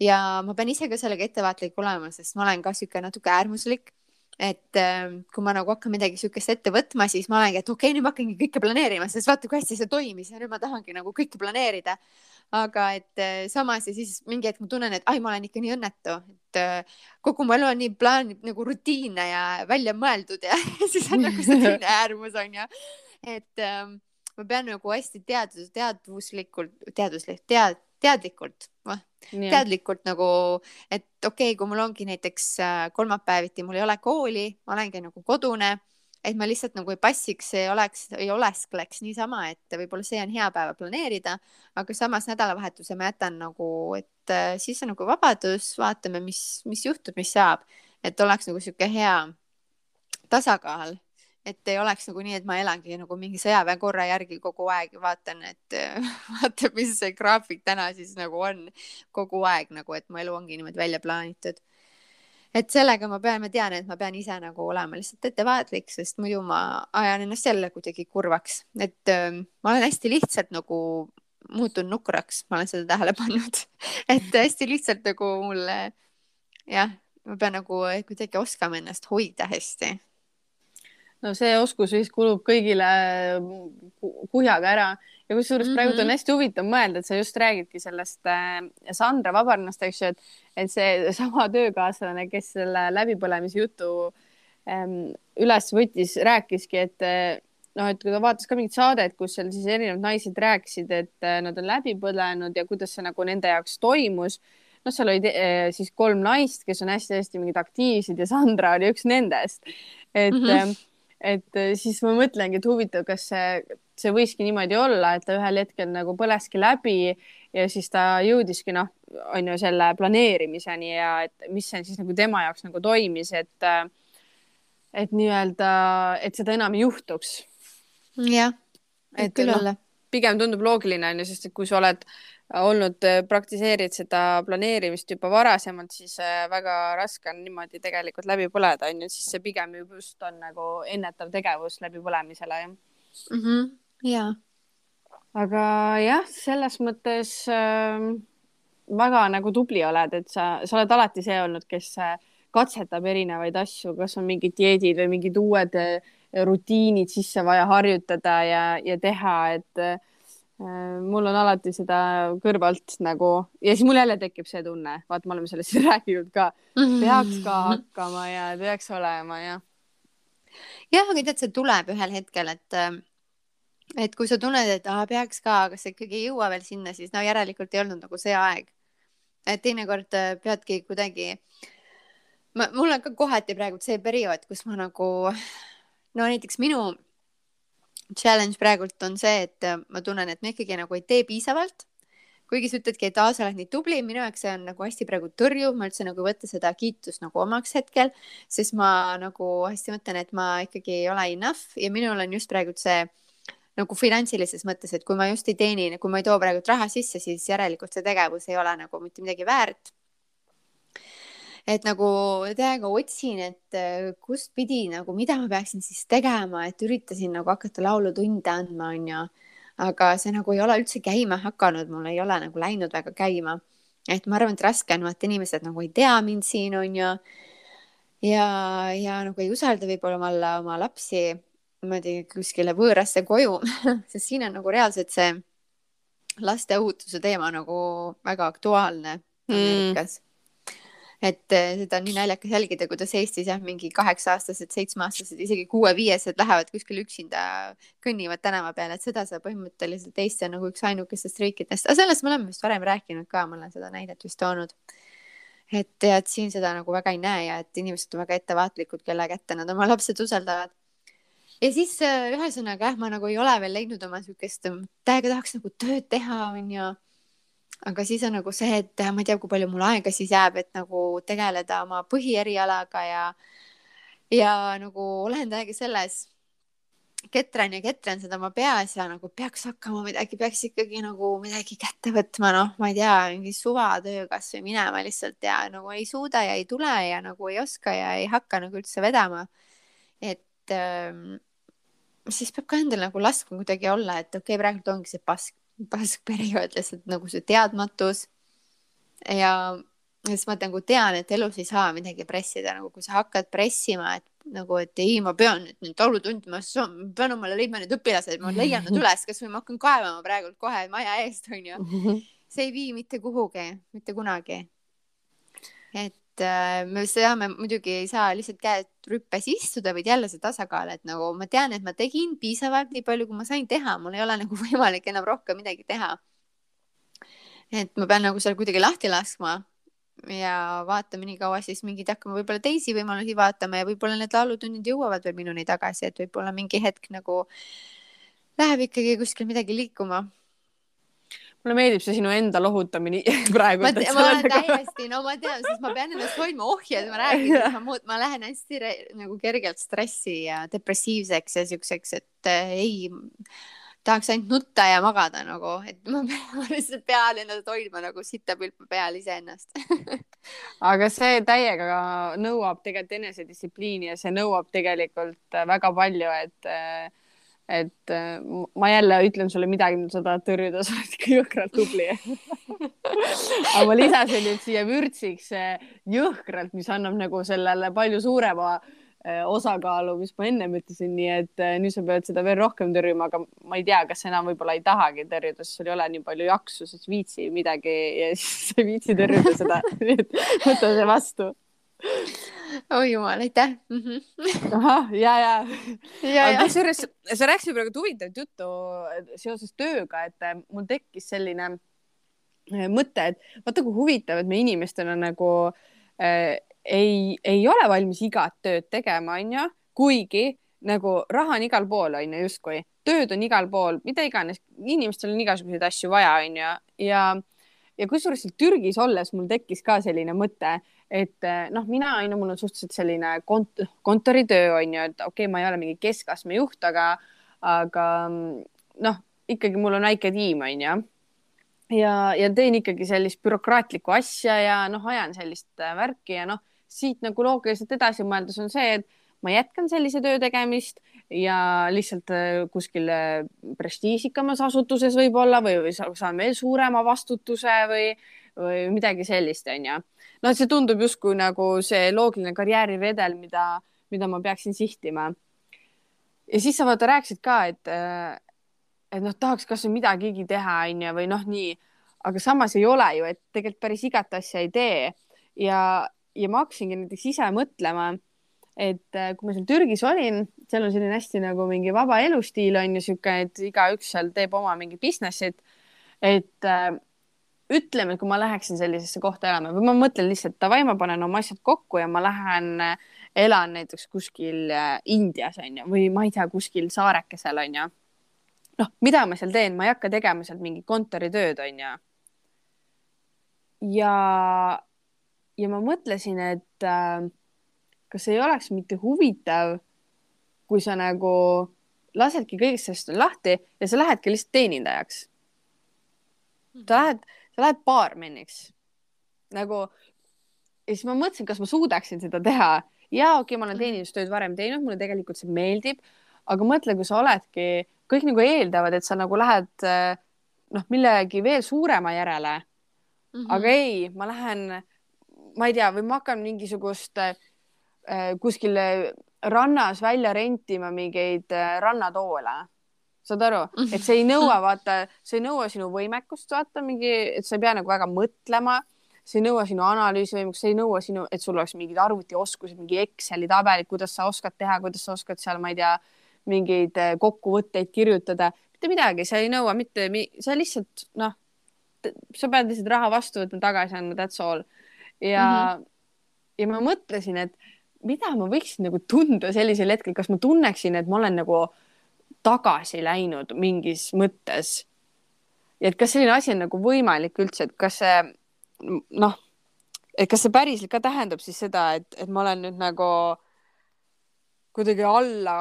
Ja ma pean ise ka sellega ettevaatlik olema, sest ma olen ka sihuke natuke äärmuslik et äh, kui ma nagu hakkan midagi sihukest ette võtma, siis ma olengi, et okei okay,, nüüd ma hakkangi kõike planeerima, sest vaata, kui hästi see toimis ja nüüd ma tahangi nagu kõike planeerida. aga et äh, samas ja siis mingi hetk ma tunnen, et ai, ma olen ikka nii õnnetu, et äh, kogu mu elu on nii plaan nagu rutiinne ja välja mõeldud ja siis on nagu see teine äärmus on ju, et äh, ma pean nagu hästi teadus, teadvuslikult, teaduslik, tead, teadlikult, teadlikult nagu, et okei okay,, kui mul ongi näiteks äh, kolmapäeviti, mul ei ole kooli, ma olengi nagu kodune, et ma lihtsalt nagu ei passiks, ei oleks, ei oleskleks niisama, et võib-olla see on hea päeva planeerida, aga samas nädalavahetuse ma jätan nagu, et äh, siis on nagu vabadus, vaatame, mis, mis juhtub, mis saab, et oleks nagu sihuke hea tasakaal et ei oleks nagu nii, et ma elangi nagu mingi sõjaväe korra järgi kogu aeg ja vaatan, et vaata, mis see graafik täna siis nagu on. Kogu aeg nagu, et mu elu ongi niimoodi välja plaanitud. et sellega ma pean, ma tean, et ma pean ise nagu olema lihtsalt ettevaatlik, sest muidu ma ajan ennast jälle kuidagi kurvaks, et äh, ma olen hästi lihtsalt nagu muutun nukraks, ma olen seda tähele pannud. Et hästi lihtsalt nagu mulle jah, ma pean nagu kuidagi oskama ennast hoida hästi no see oskus vist kulub kõigile kuhjaga ära ja kusjuures mm -hmm. praegu on mhm. hästi huvitav mõelda, et sa just räägidki sellest äh, Sandra Vabarnast, eks ju, et, et see sama töökaaslane, kes selle läbipõlemise jutu ähm, üles võttis, rääkiski, et äh, noh, et kui ta vaatas ka mingit saadet, kus seal siis erinevad naised rääkisid, et äh, nad on läbi põlenud ja kuidas see nagu nende jaoks toimus. noh, seal olid äh, siis kolm naist, kes on hästi-hästi mingid aktiivsed ja Sandra oli üks nendest, et mm. -hmm et äh, siis ma mõtlengi, et huvitav, kas see, see võiski niimoodi olla, et ta ühel hetkel nagu põleski läbi ja siis ta jõudiski noh, on ju selle planeerimiseni ja et mis see siis nagu tema jaoks nagu toimis, et äh, et nii-öelda, et seda enam ei juhtuks. jah, et küll olla no, pigem tundub loogiline on ju, sest et kui sa oled olnud, äh, praktiseerid seda planeerimist juba varasemalt, siis äh, väga raske on niimoodi tegelikult läbi põleda, on ju, siis see pigem just on nagu ennetav tegevus läbipõlemisele, jah mm -hmm.. jaa. aga jah, selles mõttes äh, väga nagu tubli oled, et sa, sa oled alati see olnud, kes äh, katsetab erinevaid asju, kas on mingid dieedid või mingid uued rutiinid sisse vaja harjutada ja, ja teha, et mul on alati seda kõrvalt nagu ja siis mul jälle tekib see tunne, vaata, me oleme sellest rääkinud ka, peaks ka hakkama ja peaks olema ja. jah, aga tead, see tuleb ühel hetkel, et et kui sa tunned, et ah, peaks ka, aga sa ikkagi ei jõua veel sinna, siis no järelikult ei olnud nagu see aeg. et teinekord äh, peadki kuidagi, ma, mul on ka kohati praegu see periood, kus ma nagu no näiteks minu challenge praegult on see, et äh, ma tunnen, et ma ikkagi nagu ei tee piisavalt. kuigi sa ütledki, et aa, sa oled nii tubli, minu jaoks see on nagu hästi praegu tõrjuv, ma üldse nagu ei võta seda kiitust nagu omaks hetkel, sest ma nagu hästi mõtlen, et ma ikkagi ei ole enough ja minul on just praegu see nagu finantsilises mõttes, et kui ma just ei teeni, kui ma ei too praegu raha sisse, siis järelikult see tegevus ei ole nagu mitte midagi väärt et nagu täiega otsin, et äh, kustpidi nagu, mida ma peaksin siis tegema, et üritasin nagu hakata laulutunde andma, onju. aga see nagu ei ole üldse käima hakanud, mul ei ole nagu läinud väga käima. et ma arvan, et raske on, vaata inimesed nagu ei tea mind siin, onju. ja, ja nagu ei usalda võib-olla oma, oma lapsi niimoodi kuskile võõrasse koju sest siin on nagu reaalselt see laste ohutuse teema nagu väga aktuaalne mm. Ameerikas mm et eh, seda on nii naljakas jälgida, kuidas Eestis jah, mingi kaheksa-aastased, seitsmeaastased, isegi kuue-viiesed lähevad kuskil üksinda, kõnnivad tänava peal, et seda sa põhimõtteliselt Eesti on nagu üks ainukestest riikidest, aga sellest me oleme vist varem rääkinud ka, ma olen seda näidet vist toonud. et ja et siin seda nagu väga ei näe ja et inimesed on väga ettevaatlikud, kelle kätte nad oma lapsed usaldavad. Ja siis eh, ühesõnaga jah, ma nagu ei ole veel leidnud oma siukest, täiega tahaks nagu tööd teha, onju aga siis on nagu see, et ma ei tea, kui palju mul aega siis jääb, et nagu tegeleda oma põhierialaga ja, ja nagu olen täiega selles ketran ja ketran seda oma peas ja nagu peaks hakkama midagi, peaks ikkagi nagu midagi kätte võtma, noh, ma ei tea, mingi suvatöö kasvõi minema lihtsalt ja nagu ei suuda ja ei tule ja nagu ei oska ja ei hakka nagu üldse vedama. et ähm, siis peab ka endal nagu laskma kuidagi olla, et okei okay,, praegu ongi see pask pask periood lihtsalt nagu see teadmatus. ja siis ma nagu tean, et elus ei saa midagi pressida, nagu kui sa hakkad pressima, et nagu, et ei, ma pean nüüd neid laulutundi, ma pean omale leidma need õpilased, ma leian nad üles, kasvõi ma hakkan kaevama praegult kohe maja eest, onju. see ei vii mitte kuhugi, mitte kunagi. et et äh, me saame, muidugi ei saa lihtsalt käed rüppes istuda, vaid jälle see tasakaal, et nagu ma tean, et ma tegin piisavalt nii palju, kui ma sain teha, mul ei ole nagu võimalik enam rohkem midagi teha. et ma pean nagu seal kuidagi lahti laskma ja vaatame nii kaua siis mingeid hakkame võib-olla teisi võimalusi vaatama ja võib-olla need laulutunnid jõuavad veel minuni tagasi, et võib-olla mingi hetk nagu läheb ikkagi kuskil midagi liikuma mulle meeldib see sinu enda lohutamine praegu. ma, ma olen täiesti, no ma tean, sest ma pean ennast hoidma ohjes, ma räägin, ma muud, ma lähen hästi nagu kergelt stressi ja depressiivseks ja siukseks, et äh, ei tahaks ainult nutta ja magada nagu, et ma, ma lihtsalt pean ennast hoidma nagu sitapülpa peal iseennast aga see täiega nõuab tegelikult enesedistsipliini ja see nõuab tegelikult väga palju, et äh, et äh, ma jälle ütlen sulle midagi, mida sa tahad tõrjuda, sa oled ikka jõhkralt tubli. Aga ma lisasin nüüd siia vürtsiks jõhkralt, mis annab nagu sellele palju suurema äh, osakaalu, mis ma ennem ütlesin, nii et äh, nüüd sa pead seda veel rohkem tõrjuma, aga ma ei tea, kas enam võib-olla ei tahagi tõrjuda, sest sul ei ole nii palju jaksu, ei viitsi midagi ja siis sa ei viitsi tõrjuda seda. Võta see vastu oi jumal, aitäh mm. -hmm. ahah, ja, ja, ja. aga kusjuures sa rääkisid praegu huvitavat juttu seoses tööga, et äh, mul tekkis selline äh, mõte, et vaata kui huvitav, et me inimestena nagu äh, ei, ei ole valmis igat tööd tegema, onju, kuigi nagu raha on igal pool, onju, justkui tööd on igal pool, mida iganes, inimestel on igasuguseid asju vaja, onju, ja ja kusjuures seal Türgis olles mul tekkis ka selline mõte, et eh, noh, mina on ju, mul on suhteliselt selline kont kontoritöö on ju, et okei okay,, ma ei ole mingi keskastme juht, aga, aga noh, ikkagi mul on väike tiim on ju. ja, ja teen ikkagi sellist bürokraatlikku asja ja noh, ajan sellist eh, värki ja noh, siit nagu loogiliselt edasi mõeldes on see, et ma jätkan sellise töö tegemist ja lihtsalt eh, kuskil prestiižikamas asutuses võib-olla või, või saan veel suurema vastutuse või, või midagi sellist, onju noh, see tundub justkui nagu see loogiline karjääriredel, mida, mida ma peaksin sihtima. ja siis sa vaata rääkisid ka, et, et noh, tahaks kasvõi midagigi teha, onju, või noh, nii, aga samas ei ole ju, et tegelikult päris igat asja ei tee ja, ja ma hakkasingi näiteks ise mõtlema, et kui ma seal Türgis olin, seal on selline hästi nagu mingi vaba elustiil on ju sihuke, et igaüks seal teeb oma mingi business'it. et ütleme, kui ma läheksin sellisesse kohta elama või ma mõtlen lihtsalt davai, ma panen oma asjad kokku ja ma lähen äh, elan näiteks kuskil äh, Indias onju või ma ei tea, kuskil saarekesel onju. noh, mida ma seal teen, ma ei hakka tegema sealt mingit kontoritööd onju. ja, ja ma mõtlesin, et äh, kas ei oleks mitte huvitav, kui sa nagu lasedki kõigest sellest lahti ja sa lähedki lihtsalt teenindajaks. sa lähed sa lähed baarmeniks nagu ja siis ma mõtlesin, kas ma suudaksin seda teha ja okei okay,, ma olen mhm. teenindustööd varem teinud, mulle tegelikult see meeldib, aga mõtle, kui sa oledki, kõik nagu eeldavad, et sa nagu lähed noh, millegi veel suurema järele mm. -hmm. aga ei, ma lähen, ma ei tea, või ma hakkan mingisugust äh, kuskil rannas välja rentima mingeid äh, rannatoole saad aru, et see ei nõua, vaata, see ei nõua sinu võimekust, vaata mingi, et sa ei pea nagu väga mõtlema, see ei nõua sinu analüüsivõimekust, see ei nõua sinu, et sul oleks mingid arvutioskused, mingi Exceli tabelid, kuidas sa oskad teha, kuidas sa oskad seal, ma ei tea, mingeid eh, kokkuvõtteid kirjutada, mitte midagi, see ei nõua mitte, sa lihtsalt noh, sa pead lihtsalt raha vastu võtma, tagasi andma, that's all. ja mm, -hmm. ja ma mõtlesin, et mida ma võiksin nagu tunda sellisel hetkel, kas ma tunneksin, et ma olen nagu tagasi läinud mingis mõttes. ja et kas selline asi on nagu võimalik üldse, et kas see noh, et kas see päriselt ka tähendab siis seda, et, et ma olen nüüd nagu kuidagi alla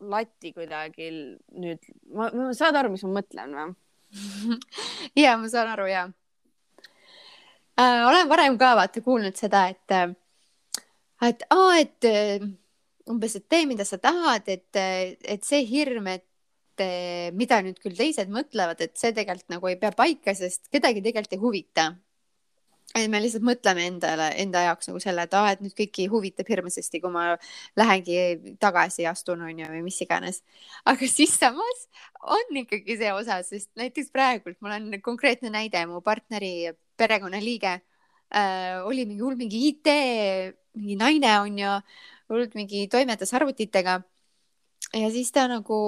lati kuidagi nüüd, ma, ma, saad aru, mis ma mõtlen või? ja ma saan aru ja äh,. olen varem ka vaata kuulnud seda, et, et aa, et umbes, et tee, mida sa tahad, et, et see hirm, et mida nüüd küll teised mõtlevad, et see tegelikult nagu ei pea paika, sest kedagi tegelikult ei huvita. et me lihtsalt mõtleme endale, enda jaoks nagu selle, et aa, et nüüd kõiki huvitab hirmsasti, kui ma lähengi tagasi ja astun, on ju, või mis iganes. aga siis samas on ikkagi see osa, sest näiteks praegult mul on konkreetne näide, mu partneri perekonnaliige äh, oli mingi hull mingi IT, mingi naine on ju hullult mingi toimetas arvutitega. ja siis ta nagu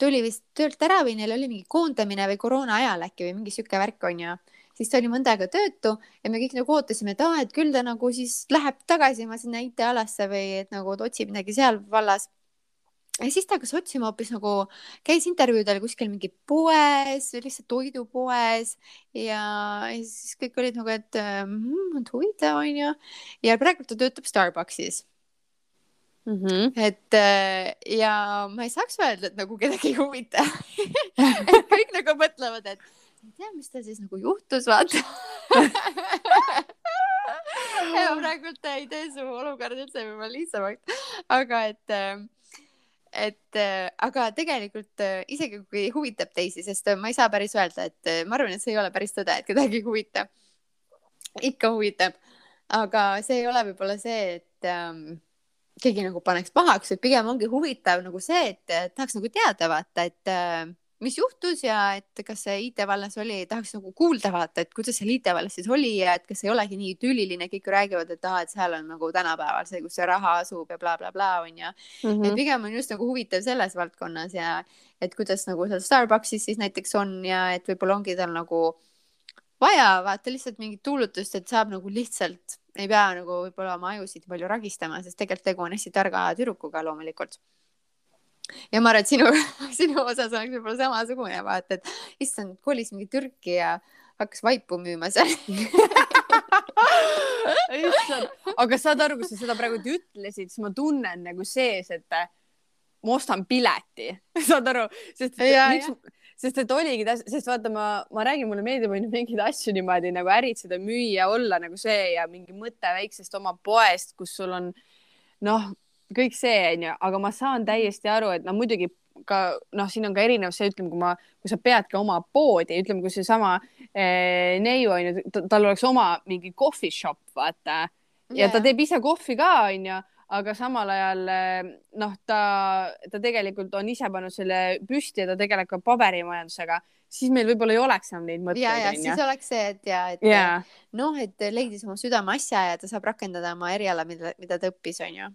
tuli vist töölt ära või neil oli mingi koondamine või koroona ajal äkki või mingi sihuke värk on ju. siis ta oli mõnda aega töötu ja me kõik nagu ootasime, et aa, et küll ta nagu siis läheb tagasi oma sinna IT-alasse või et nagu ta otsib midagi seal vallas. ja siis ta hakkas otsima hoopis nagu, käis intervjuudel kuskil mingi poes, lihtsalt toidupoes ja, ja siis kõik olid nagu, et mm, huvitav onju. ja praegu ta töötab Starbuckis mm. -hmm. et äh, ja ma ei saaks öelda, et nagu kedagi ei huvita et kõik nagu mõtlevad, et ei tea, mis tal siis nagu juhtus, vaata ja praegult ei tee su olukord üldse võib-olla lihtsamaks, aga et äh, et äh, aga tegelikult isegi kui huvitab teisi, sest ma ei saa päris öelda, et ma arvan, et see ei ole päris tõde, et kedagi ei huvita. ikka huvitab, aga see ei ole võib-olla see, et ähm, keegi nagu paneks pahaks, et pigem ongi huvitav nagu see, et tahaks nagu teada vaata, et äh, mis juhtus ja et kas see IT vallas oli, tahaks nagu kuulda vaata, et kuidas seal IT vallas siis oli ja et kas ei olegi nii tüliline, kõik räägivad, et aa, et seal on nagu tänapäeval see, kus see raha asub ja blablabla bla, bla, onju mm. -hmm. et pigem on just nagu huvitav selles valdkonnas ja et kuidas nagu seal Starbucksis siis näiteks on ja et võib-olla ongi tal nagu vaja vaata lihtsalt mingit tuulutust, et saab nagu lihtsalt, ei pea nagu võib-olla oma ajusid palju ragistama, sest tegelikult tegu on hästi targa tüdrukuga loomulikult. Ja ma arvan, et sinu, sinu osas oleks võib-olla samasugune, vaata, et issand, kolis mingi Türki ja hakkas vaipu müüma seal. Aga saad aru, kui sa seda praegu ütlesid, siis ma tunnen nagu sees, et ma ostan pileti. Saad aru, sest ja, miks, sest et oligi, sest vaata, ma, ma räägin, mulle meeldib onju mingeid asju niimoodi nagu äritseda, müüa, olla nagu see ja mingi mõte väiksest oma poest, kus sul on noh kõik see onju, aga ma saan täiesti aru, et no muidugi ka noh, siin on ka erinevus see, ütleme, kui ma, kui sa peadki oma poodi, ütleme, kui seesama eh, neiu onju, tal oleks oma mingi coffee shop, vaata. Yeah. ja ta teeb ise kohvi ka onju, aga samal ajal eh, noh, ta, ta tegelikult on ise pannud selle püsti ja ta tegeleb ka paberimajandusega siis meil võib-olla ei oleks enam neid mõtteid. ja, ja siis oleks see, et ja, et yeah. noh, et leidis oma südameasja ja ta saab rakendada oma eriala, mida, mida ta õppis, onju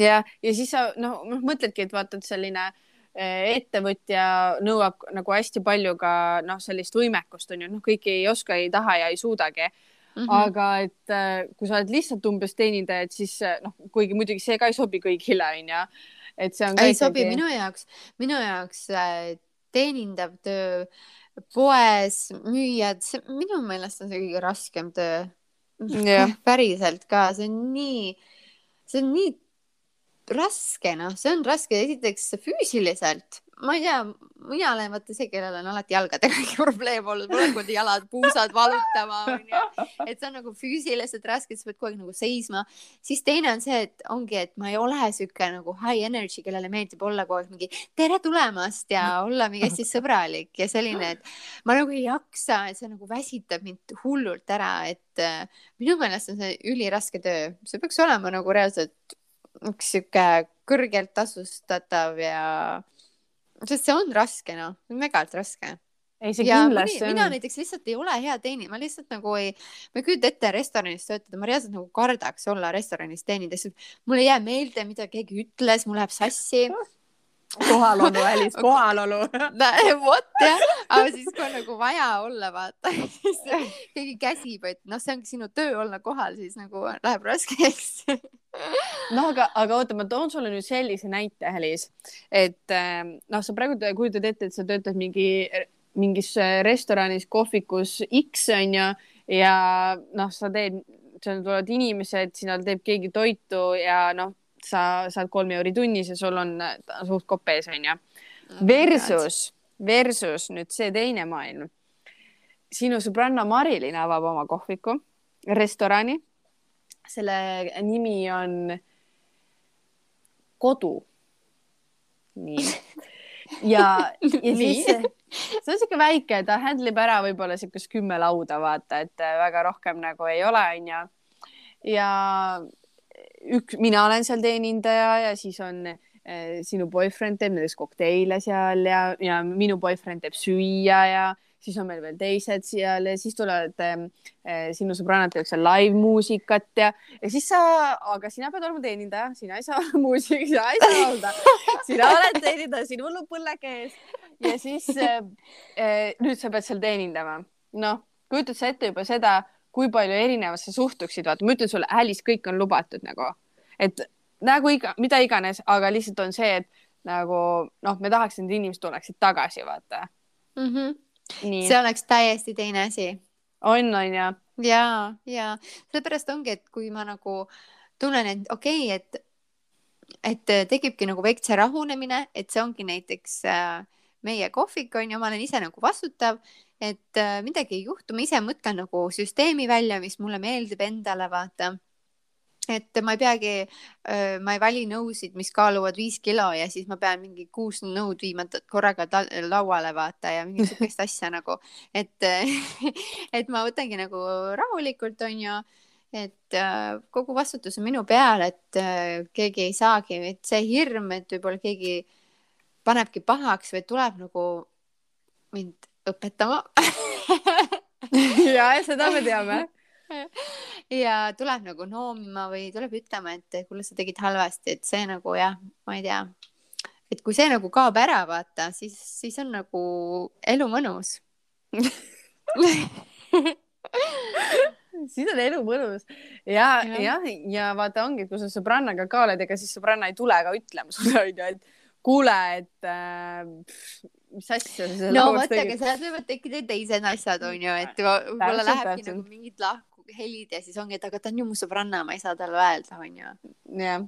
ja, ja siis sa noh, noh mõtledki, et vaata, et selline eh, ettevõtja nõuab nagu hästi palju ka noh, sellist võimekust on ju, noh, kõiki ei oska, ei taha ja ei suudagi mm. -hmm. aga et eh, kui sa oled lihtsalt umbes teenindaja, et siis eh, noh, kuigi muidugi see ka ei sobi kõigile onju, et see on. ei ikkagi... sobi minu jaoks, minu jaoks teenindav töö poes, müüjad, minu meelest on see kõige raskem töö yeah.. päriselt ka, see on nii, see on nii raske, noh, see on raske esiteks füüsiliselt, ma ei tea, mina olen vaata see, kellel on alati jalgadega probleem olnud, mul on aeg jalad, puusad valutama onju, et see on nagu füüsiliselt raske, sa pead kogu aeg nagu seisma. siis teine on see, et ongi, et ma ei ole sihuke nagu high energy, kellele meeldib olla kogu aeg mingi tere tulemast! ja olla mingi hästi sõbralik. Ja selline, et ma nagu ei jaksa, et see nagu väsitab mind hullult ära, et äh, minu meelest on see üliraske töö, see peaks olema nagu reaalselt üks sihuke kõrgelt tasustatav ja, sest see on raske, noh, megalt raske. ei, see kindlasti on. mina näiteks lihtsalt ei ole hea teenija, ma lihtsalt nagu ei, ma ei kujuta ette restoranis töötada, ma reaalselt nagu kardaks olla restoranis teenida, sest mul ei jää meelde, mida keegi ütles, mul läheb sassi kohalolu, Alice, kohalolu. Vot jah, aga siis kui on nagu vaja olla, vaata, siis keegi käsib, et noh, see ongi sinu töö olla kohal, siis nagu läheb raskeks. Noh, aga, aga oota, ma toon sulle nüüd sellise näite, Alice, et ähm, noh, sa praegu kujutad ette, et sa töötad mingi, mingis restoranis, kohvikus X onju ja noh, sa teed, seal tulevad inimesed, sinna teeb keegi toitu ja noh sa saad kolm euri tunnis ja sul on suht kopp ees, onju. Versus, versus nüüd see teine maailm. sinu sõbranna Marilyn avab oma kohviku, restorani. selle nimi on Kodu. nii. ja, ja siis see on siuke väike, ta handle ib ära võib-olla siukest kümme lauda, vaata, et väga rohkem nagu ei ole, onju. ja üks, mina olen seal teenindaja ja siis on äh, sinu boyfriend teeb näiteks kokteile seal ja, ja minu boyfriend teeb süüa ja siis on meil veel teised seal ja siis tulevad äh, sinu sõbrannad teevad seal live-muusikat ja, ja siis sa, aga sina pead olema teenindaja, sina ei saa olla muusik, sina ei saa laulda, sina oled teenindaja, sinul on põlleke ees ja siis äh, nüüd sa pead seal teenindama. noh, kujutad sa ette juba seda kui palju erinevasse suhtuksid, vaata, ma ütlen sulle, Alice, kõik on lubatud nagu, et nägu iga, mida iganes, aga lihtsalt on see, et nagu noh, me tahaks, et inimesed tuleksid tagasi, vaata mm. -hmm. Nii. see oleks täiesti teine asi. on, on ju? ja, ja sellepärast ongi, et kui ma nagu tunnen, et okei okay,, et, et tekibki nagu veits see rahunemine, et see ongi näiteks äh, meie kohvik on ju, ma olen ise nagu vastutav, et äh, midagi ei juhtu, ma ise mõtlen nagu süsteemi välja, mis mulle meeldib endale, vaata. Et ma ei peagi, ma ei vali nõusid, mis kaaluvad viis kilo ja siis ma pean mingi kuus nõud viima korraga lauale vaata ja mingit sihukest asja nagu, et et ma võtangi nagu rahulikult onju, et kogu vastutus on minu peal, et keegi ei saagi, et see hirm, et võib-olla keegi panebki pahaks või tuleb nagu mind õpetama ja seda me teame. Ja tuleb nagu noomima või tuleb ütlema, et kuule, sa tegid halvasti, et see nagu jah, ma ei tea, et kui see nagu kaob ära, vaata, siis, siis on nagu elu mõnus. Siis on elu mõnus. Ja, ja, ja, ja vaata ongi, kui sa sõbrannaga ka oled, ega siis sõbranna ei tule ka ütlema sulle onju, et kuule, et äh, mis asja sa no vot, aga seal võivad tekkida teised asjad onju, et võib-olla lähebki nagu mingid lahku helid ja siis ongi, et aga ta on ju mu sõbranna, ma ei saa talle öelda, onju. jah,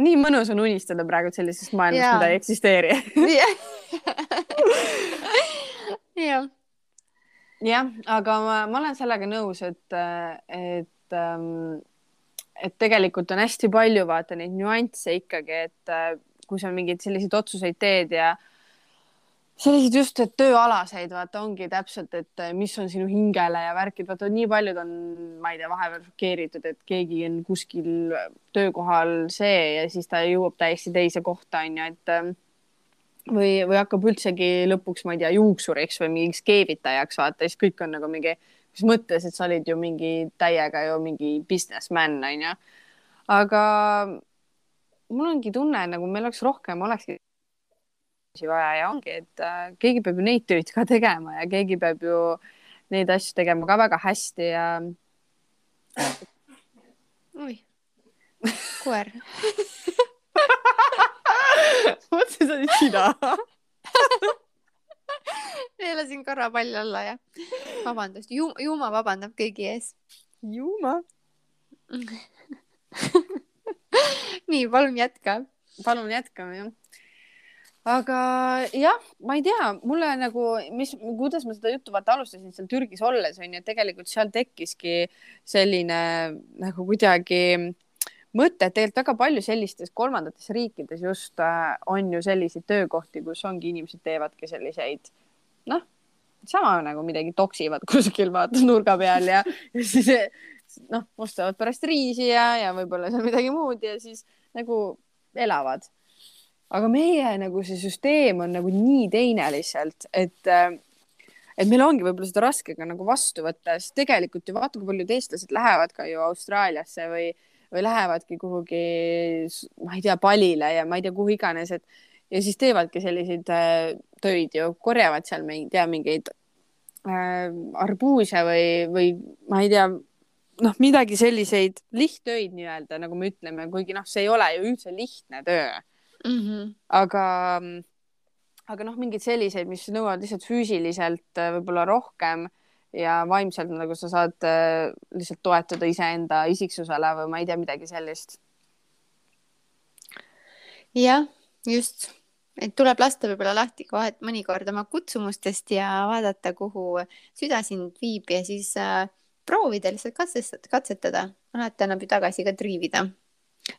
nii mõnus on unistada praegu sellisest maailmast, mida ei eksisteeri. jah. jah, aga ma, ma olen sellega nõus, et, et ähm, et tegelikult on hästi palju vaata neid nüansse ikkagi, et äh, kui sa mingeid selliseid otsuseid teed ja äh, selliseid just, tööalaseid, vaata ongi täpselt, et eh, mis on sinu hingele ja värkid, vaata nii paljud on, ma ei tea, vahepeal šokeeritud, et keegi on kuskil töökohal see ja siis ta jõuab täiesti teise kohta, onju, et eh, või, või hakkab üldsegi lõpuks, ma ei tea, juuksuriks või mingiks keevitajaks, vaata, siis kõik on nagu mingi, mis mõttes, et sa olid ju mingi täiega ju mingi businessman, onju. aga mul ongi tunne, nagu meil oleks rohkem, olekski vaja ja ongi, et äh, keegi peab ju neid töid ka tegema ja keegi peab ju neid asju tegema ka väga hästi ja. oi, koer. Mõtlesin, sa olid sina neelasin korra palli alla ja vabandust. Ju, Juuma vabandab kõigi ees. Juuma nii, palun jätka. palun jätkame jah aga jah, ma ei tea, mulle nagu, mis, kuidas ma seda juttu vaata alustasin seal Türgis olles onju, et tegelikult seal tekkiski selline nagu kuidagi mõte, et tegelikult väga palju sellistes kolmandates riikides just äh, on ju selliseid töökohti, kus ongi inimesed teevadki selliseid noh, sama nagu midagi toksivad kuskil vaata nurga peal ja, ja siis noh, ostavad pärast riisi ja, ja võib-olla seal midagi muud ja siis nagu elavad. Aga meie nagu see süsteem on nagu nii teine lihtsalt, et äh, et meil ongi võib-olla seda raske ka nagu vastu võtta, sest tegelikult ju vaata, kui paljud eestlased lähevad ka ju Austraaliasse või, või lähevadki kuhugi, ma ei tea, Palile ja ma ei tea, kuhu iganes, et ja siis teevadki selliseid äh, töid ju, korjavad seal, ma ei tea, mingeid äh, arbuuse või, või ma ei tea, noh, midagi selliseid lihttöid nii-öelda, nagu me ütleme, kuigi noh, see ei ole ju üldse lihtne töö mm. -hmm. aga, aga noh, mingeid selliseid, mis nõuavad lihtsalt füüsiliselt äh, võib-olla rohkem ja vaimselt nagu sa saad äh, lihtsalt toetuda iseenda isiksusele või ma ei tea, midagi sellist. jah, just, et tuleb lasta võib-olla lahti kohe mõnikord oma kutsumustest ja vaadata, kuhu süda sind viib ja siis äh, proovida lihtsalt katsetada, katsetada, alati annab ju tagasi ka triivida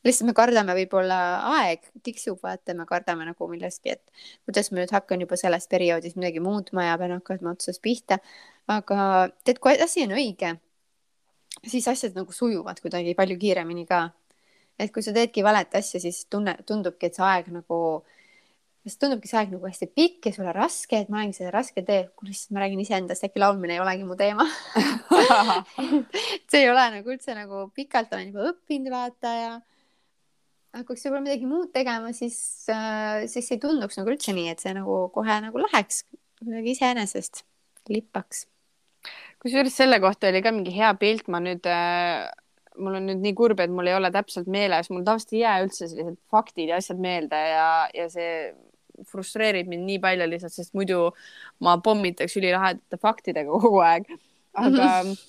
lihtsalt me kardame võib-olla aeg tiksub, vaata, me kardame nagu millestki, et kuidas ma nüüd hakkan juba selles perioodis midagi muutma ja pean hakkama otsast pihta. aga tead, kui asi on õige, siis asjad nagu sujuvad kuidagi palju kiiremini ka. et kui sa teedki valet asja, siis tunne, tundubki, et see aeg nagu, siis tundubki see aeg nagu hästi pikk ja sulle raske, et ma olengi selle raske tee, kuule siis ma räägin iseendast, äkki laulmine ei olegi mu teema. See ei ole nagu üldse nagu pikalt olen juba õppinud vaata ja hakkaks võib-olla midagi muud tegema, siis äh,, siis ei tunduks nagu üldse nii, et see nagu kohe nagu läheks kuidagi iseenesest lippaks. kusjuures selle kohta oli ka mingi hea pilt, ma nüüd äh, mul on nüüd nii kurb, et mul ei ole täpselt meeles, mul tavaliselt ei jää üldse sellised faktid ja asjad meelde ja, ja see frustreerib mind nii palju lihtsalt, sest muidu ma pommitaks ülilahedate faktidega kogu aeg. aga mm -hmm.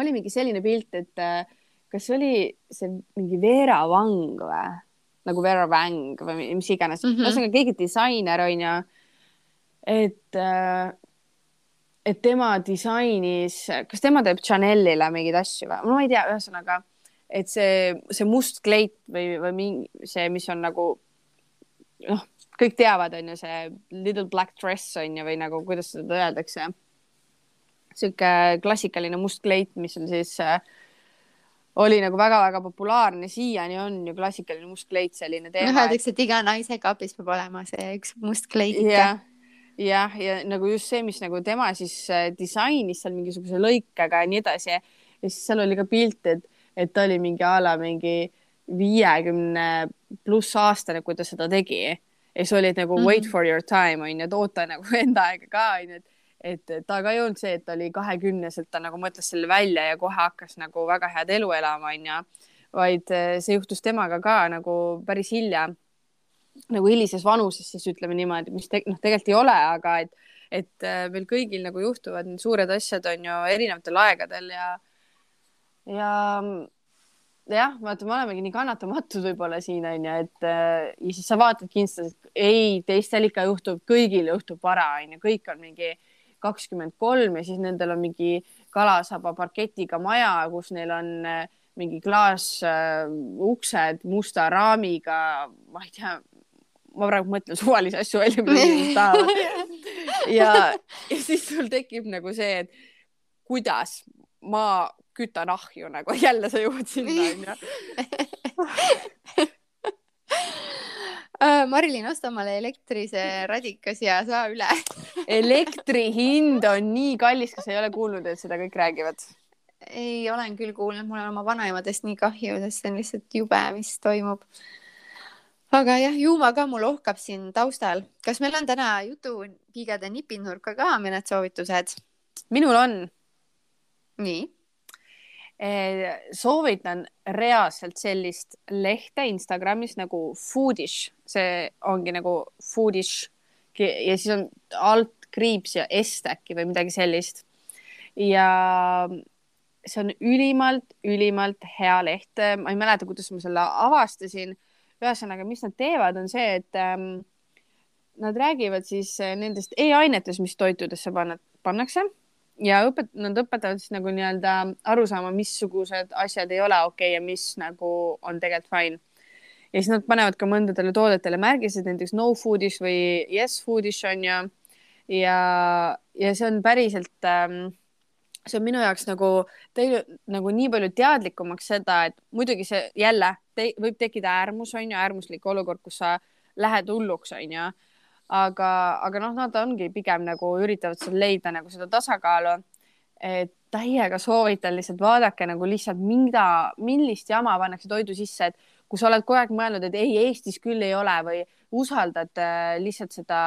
oli mingi selline pilt, et äh, kas oli see mingi Veera Vang või? nagu Vera Wang või mis iganes mm -hmm., ühesõnaga keegi disainer on ju. et, äh, et tema disainis, kas tema teeb Chanelile mingeid asju või? ma ei tea, ühesõnaga, et see, see must kleit või, või mingi see, mis on nagu noh, kõik teavad, on ju see little black dress on ju, või nagu, kuidas seda öeldakse. sihuke klassikaline must kleit, mis on siis äh, oli nagu väga-väga populaarne, siiani on ju klassikaline must kleit selline teema. öeldakse, et iga naise kapis peab olema see üks must kleit ikka. jah, jah, ja nagu just see, mis nagu tema siis äh, disainis seal mingisuguse lõikega ja nii edasi. ja siis seal oli ka pilt, et, et ta oli mingi a la mingi viiekümne pluss aastane, kui ta seda tegi. Ja siis olid nagu mm -hmm. wait for your time on ju, et oota nagu enda aega ka on ju, et et ta ka ei olnud see, et ta oli kahekümnes, et ta nagu mõtles selle välja ja kohe hakkas nagu väga head elu elama, onju, vaid eh, see juhtus temaga ka nagu päris hilja, nagu hilises vanuses siis ütleme niimoodi, mis te, noh, tegelikult ei ole, aga et, et eh, meil kõigil nagu juhtuvad need suured asjad on ju erinevatel aegadel ja, ja jah, vaata, me olemegi nii kannatamatud võib-olla siin onju, et eh, ja siis sa vaatadki Instas, et ei, teistel ikka juhtub, kõigil juhtub vara onju, kõik on mingi kakskümmend kolm ja siis nendel on mingi kalasaba parketiga maja, kus neil on äh, mingi klaasuksed äh, musta raamiga, ma ei tea, ma praegu mõtlen suvalisi asju välja, mida inimesed tahavad. ja, ja siis sul tekib nagu see, et kuidas ma kütan ahju nagu jälle sa jõuad sinna onju uh,. Marilyn, osta omale elektrise radikas ja saa üle elektri hind on nii kallis, kas ei ole kuulnud, et seda kõik räägivad? ei, olen küll kuulnud, mul on oma vanaemadest nii kahju, sest see on lihtsalt jube, mis toimub. aga jah, juuma ka mul ohkab siin taustal. kas meil on täna jutupiigade nipinurka ka mõned soovitused? minul on. nii soovitan reaalselt sellist lehte Instagramis nagu Foodish, see ongi nagu Foodish ja siis on alt kriips ja S äkki või midagi sellist. ja see on ülimalt, ülimalt hea leht, ma ei mäleta, kuidas ma selle avastasin. ühesõnaga, mis nad teevad, on see, et ähm, nad räägivad siis nendest e-ainetest, mis toitudesse panna, pannakse ja õpet-, nad õpetavad siis nagu nii-öelda aru saama, missugused asjad ei ole okei okay ja mis nagu on tegelikult fine. ja siis nad panevad ka mõndadele toodetele märgised, näiteks no foodish või yes foodish on ju. ja, ja see on päriselt ähm,, see on minu jaoks nagu teinud nagu nii palju teadlikumaks seda, et muidugi see jälle te, võib tekkida äärmus on ju, äärmuslik olukord, kus sa lähed hulluks on ju aga, aga noh, nad ongi pigem nagu üritavad seal leida nagu seda tasakaalu. et täiega soovitan lihtsalt vaadake nagu lihtsalt mida, millist jama pannakse toidu sisse, et kui sa oled kogu aeg mõelnud, et ei, Eestis küll ei ole või usaldad äh, lihtsalt seda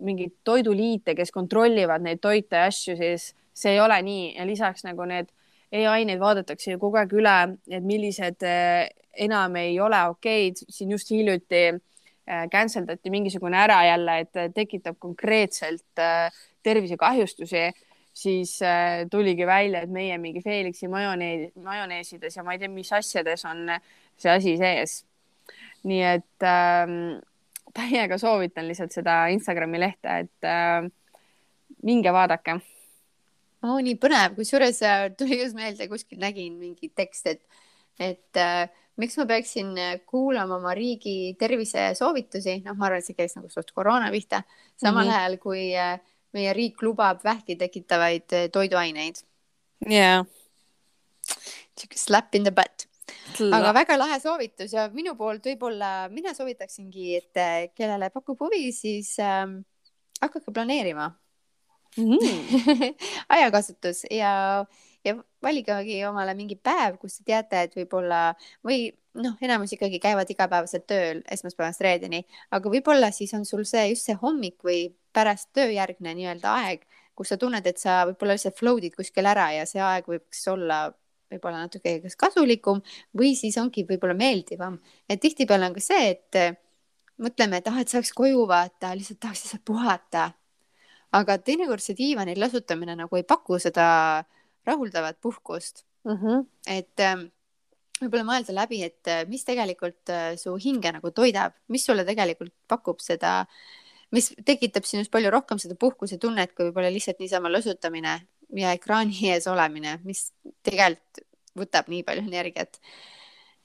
mingeid toiduliite, kes kontrollivad neid toite ja asju, siis see ei ole nii ja lisaks nagu need e-aineid vaadatakse ju kogu aeg üle, et millised äh, enam ei ole okeid. siin just hiljuti cancel dati mingisugune ära jälle, et tekitab konkreetselt äh, tervisekahjustusi, siis äh, tuligi välja, et meie mingi Felixi majonees, majoneesides ja ma ei tea, mis asjades on see asi sees. nii et äh, täiega soovitan lihtsalt seda Instagrami lehte, et äh, minge vaadake oo oh,, nii põnev, kusjuures tuli just meelde, kuskil nägin mingi tekst, et, et äh, miks ma peaksin äh, kuulama oma riigi tervisesoovitusi, noh, ma arvan, et see käis nagu suht koroona pihta, samal mm -hmm. ajal kui äh, meie riik lubab vähki tekitavaid äh, toiduaineid. jaa. sihuke slap in the butt. aga väga lahe soovitus ja minu poolt võib-olla mina soovitaksingi, et kellele pakub huvi, siis ähm, hakake planeerima mm. -hmm. ajakasutus ja ja valigegi omale mingi päev, kus te teate, et võib-olla või noh, enamus ikkagi käivad igapäevaselt tööl esmaspäevast reedeni, aga võib-olla siis on sul see just see hommik või pärast tööjärgne nii-öelda aeg, kus sa tunned, et sa võib-olla lihtsalt flow'd kuskil ära ja see aeg võiks olla võib-olla natuke kas kasulikum või siis ongi võib-olla meeldivam. et tihtipeale on ka see, et mõtleme, et ah, et saaks koju vaata, lihtsalt tahaks lihtsalt puhata. aga teinekord see diivanil lasutamine nagu ei paku seda rahuldavat puhkust mm. -hmm. et ähm, võib-olla mõelda läbi, et äh, mis tegelikult äh, su hinge nagu toidab, mis sulle tegelikult pakub seda, mis tekitab sinus palju rohkem seda puhkusetunnet, kui võib-olla lihtsalt niisama lõsutamine ja ekraani ees olemine, mis tegelikult võtab nii palju energiat.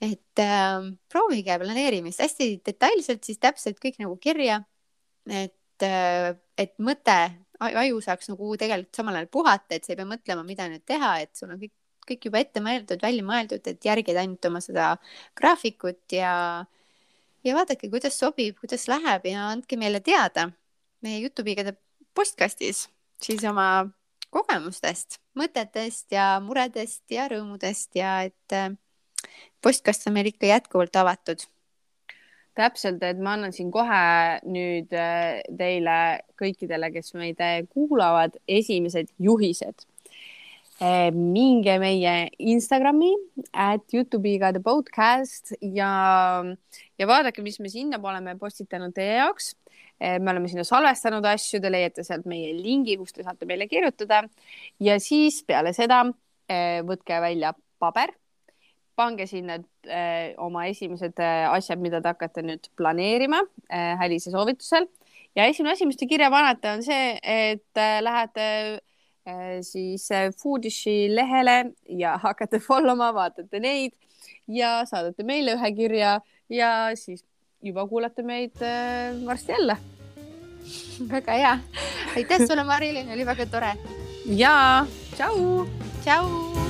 et äh, proovige planeerimist hästi detailselt, siis täpselt kõik nagu kirja. et äh,, et mõte, aju saaks nagu tegelikult samal ajal puhata, et sa ei pea mõtlema, mida nüüd teha, et sul on kõik, kõik juba ette mõeldud, välja mõeldud, et järgida ainult oma seda graafikut ja, ja vaadake, kuidas sobib, kuidas läheb ja andke meile teada meie Jutupiigade postkastis siis oma kogemustest, mõtetest ja muredest ja rõõmudest ja et äh, postkast on meil ikka jätkuvalt avatud. Täpselt, et ma annan siin kohe nüüd äh, teile kõikidele, kes meid äh, kuulavad, esimesed juhised. Minge meie Instagrami, at Youtube'iga The Podcast ja, ja vaadake, mis me sinna oleme postitanud teie jaoks. Me oleme sinna salvestanud asju, te leiate sealt meie lingi, kus te saate meile kirjutada. Ja siis peale seda võtke välja paber, pange sinna eh, oma esimesed asjad, mida te hakkate nüüd planeerima Hälise soovitusel ja esimene asi, mis te kirja panete, on see, et lähete siis Foodishi lehele ja hakkate follow ma, vaatate neid ja saadate meile ühe kirja ja siis juba kuulete meid äh, varsti jälle. väga hea. aitäh sulle, Marilyn, oli väga tore. ja, tšau. tšau.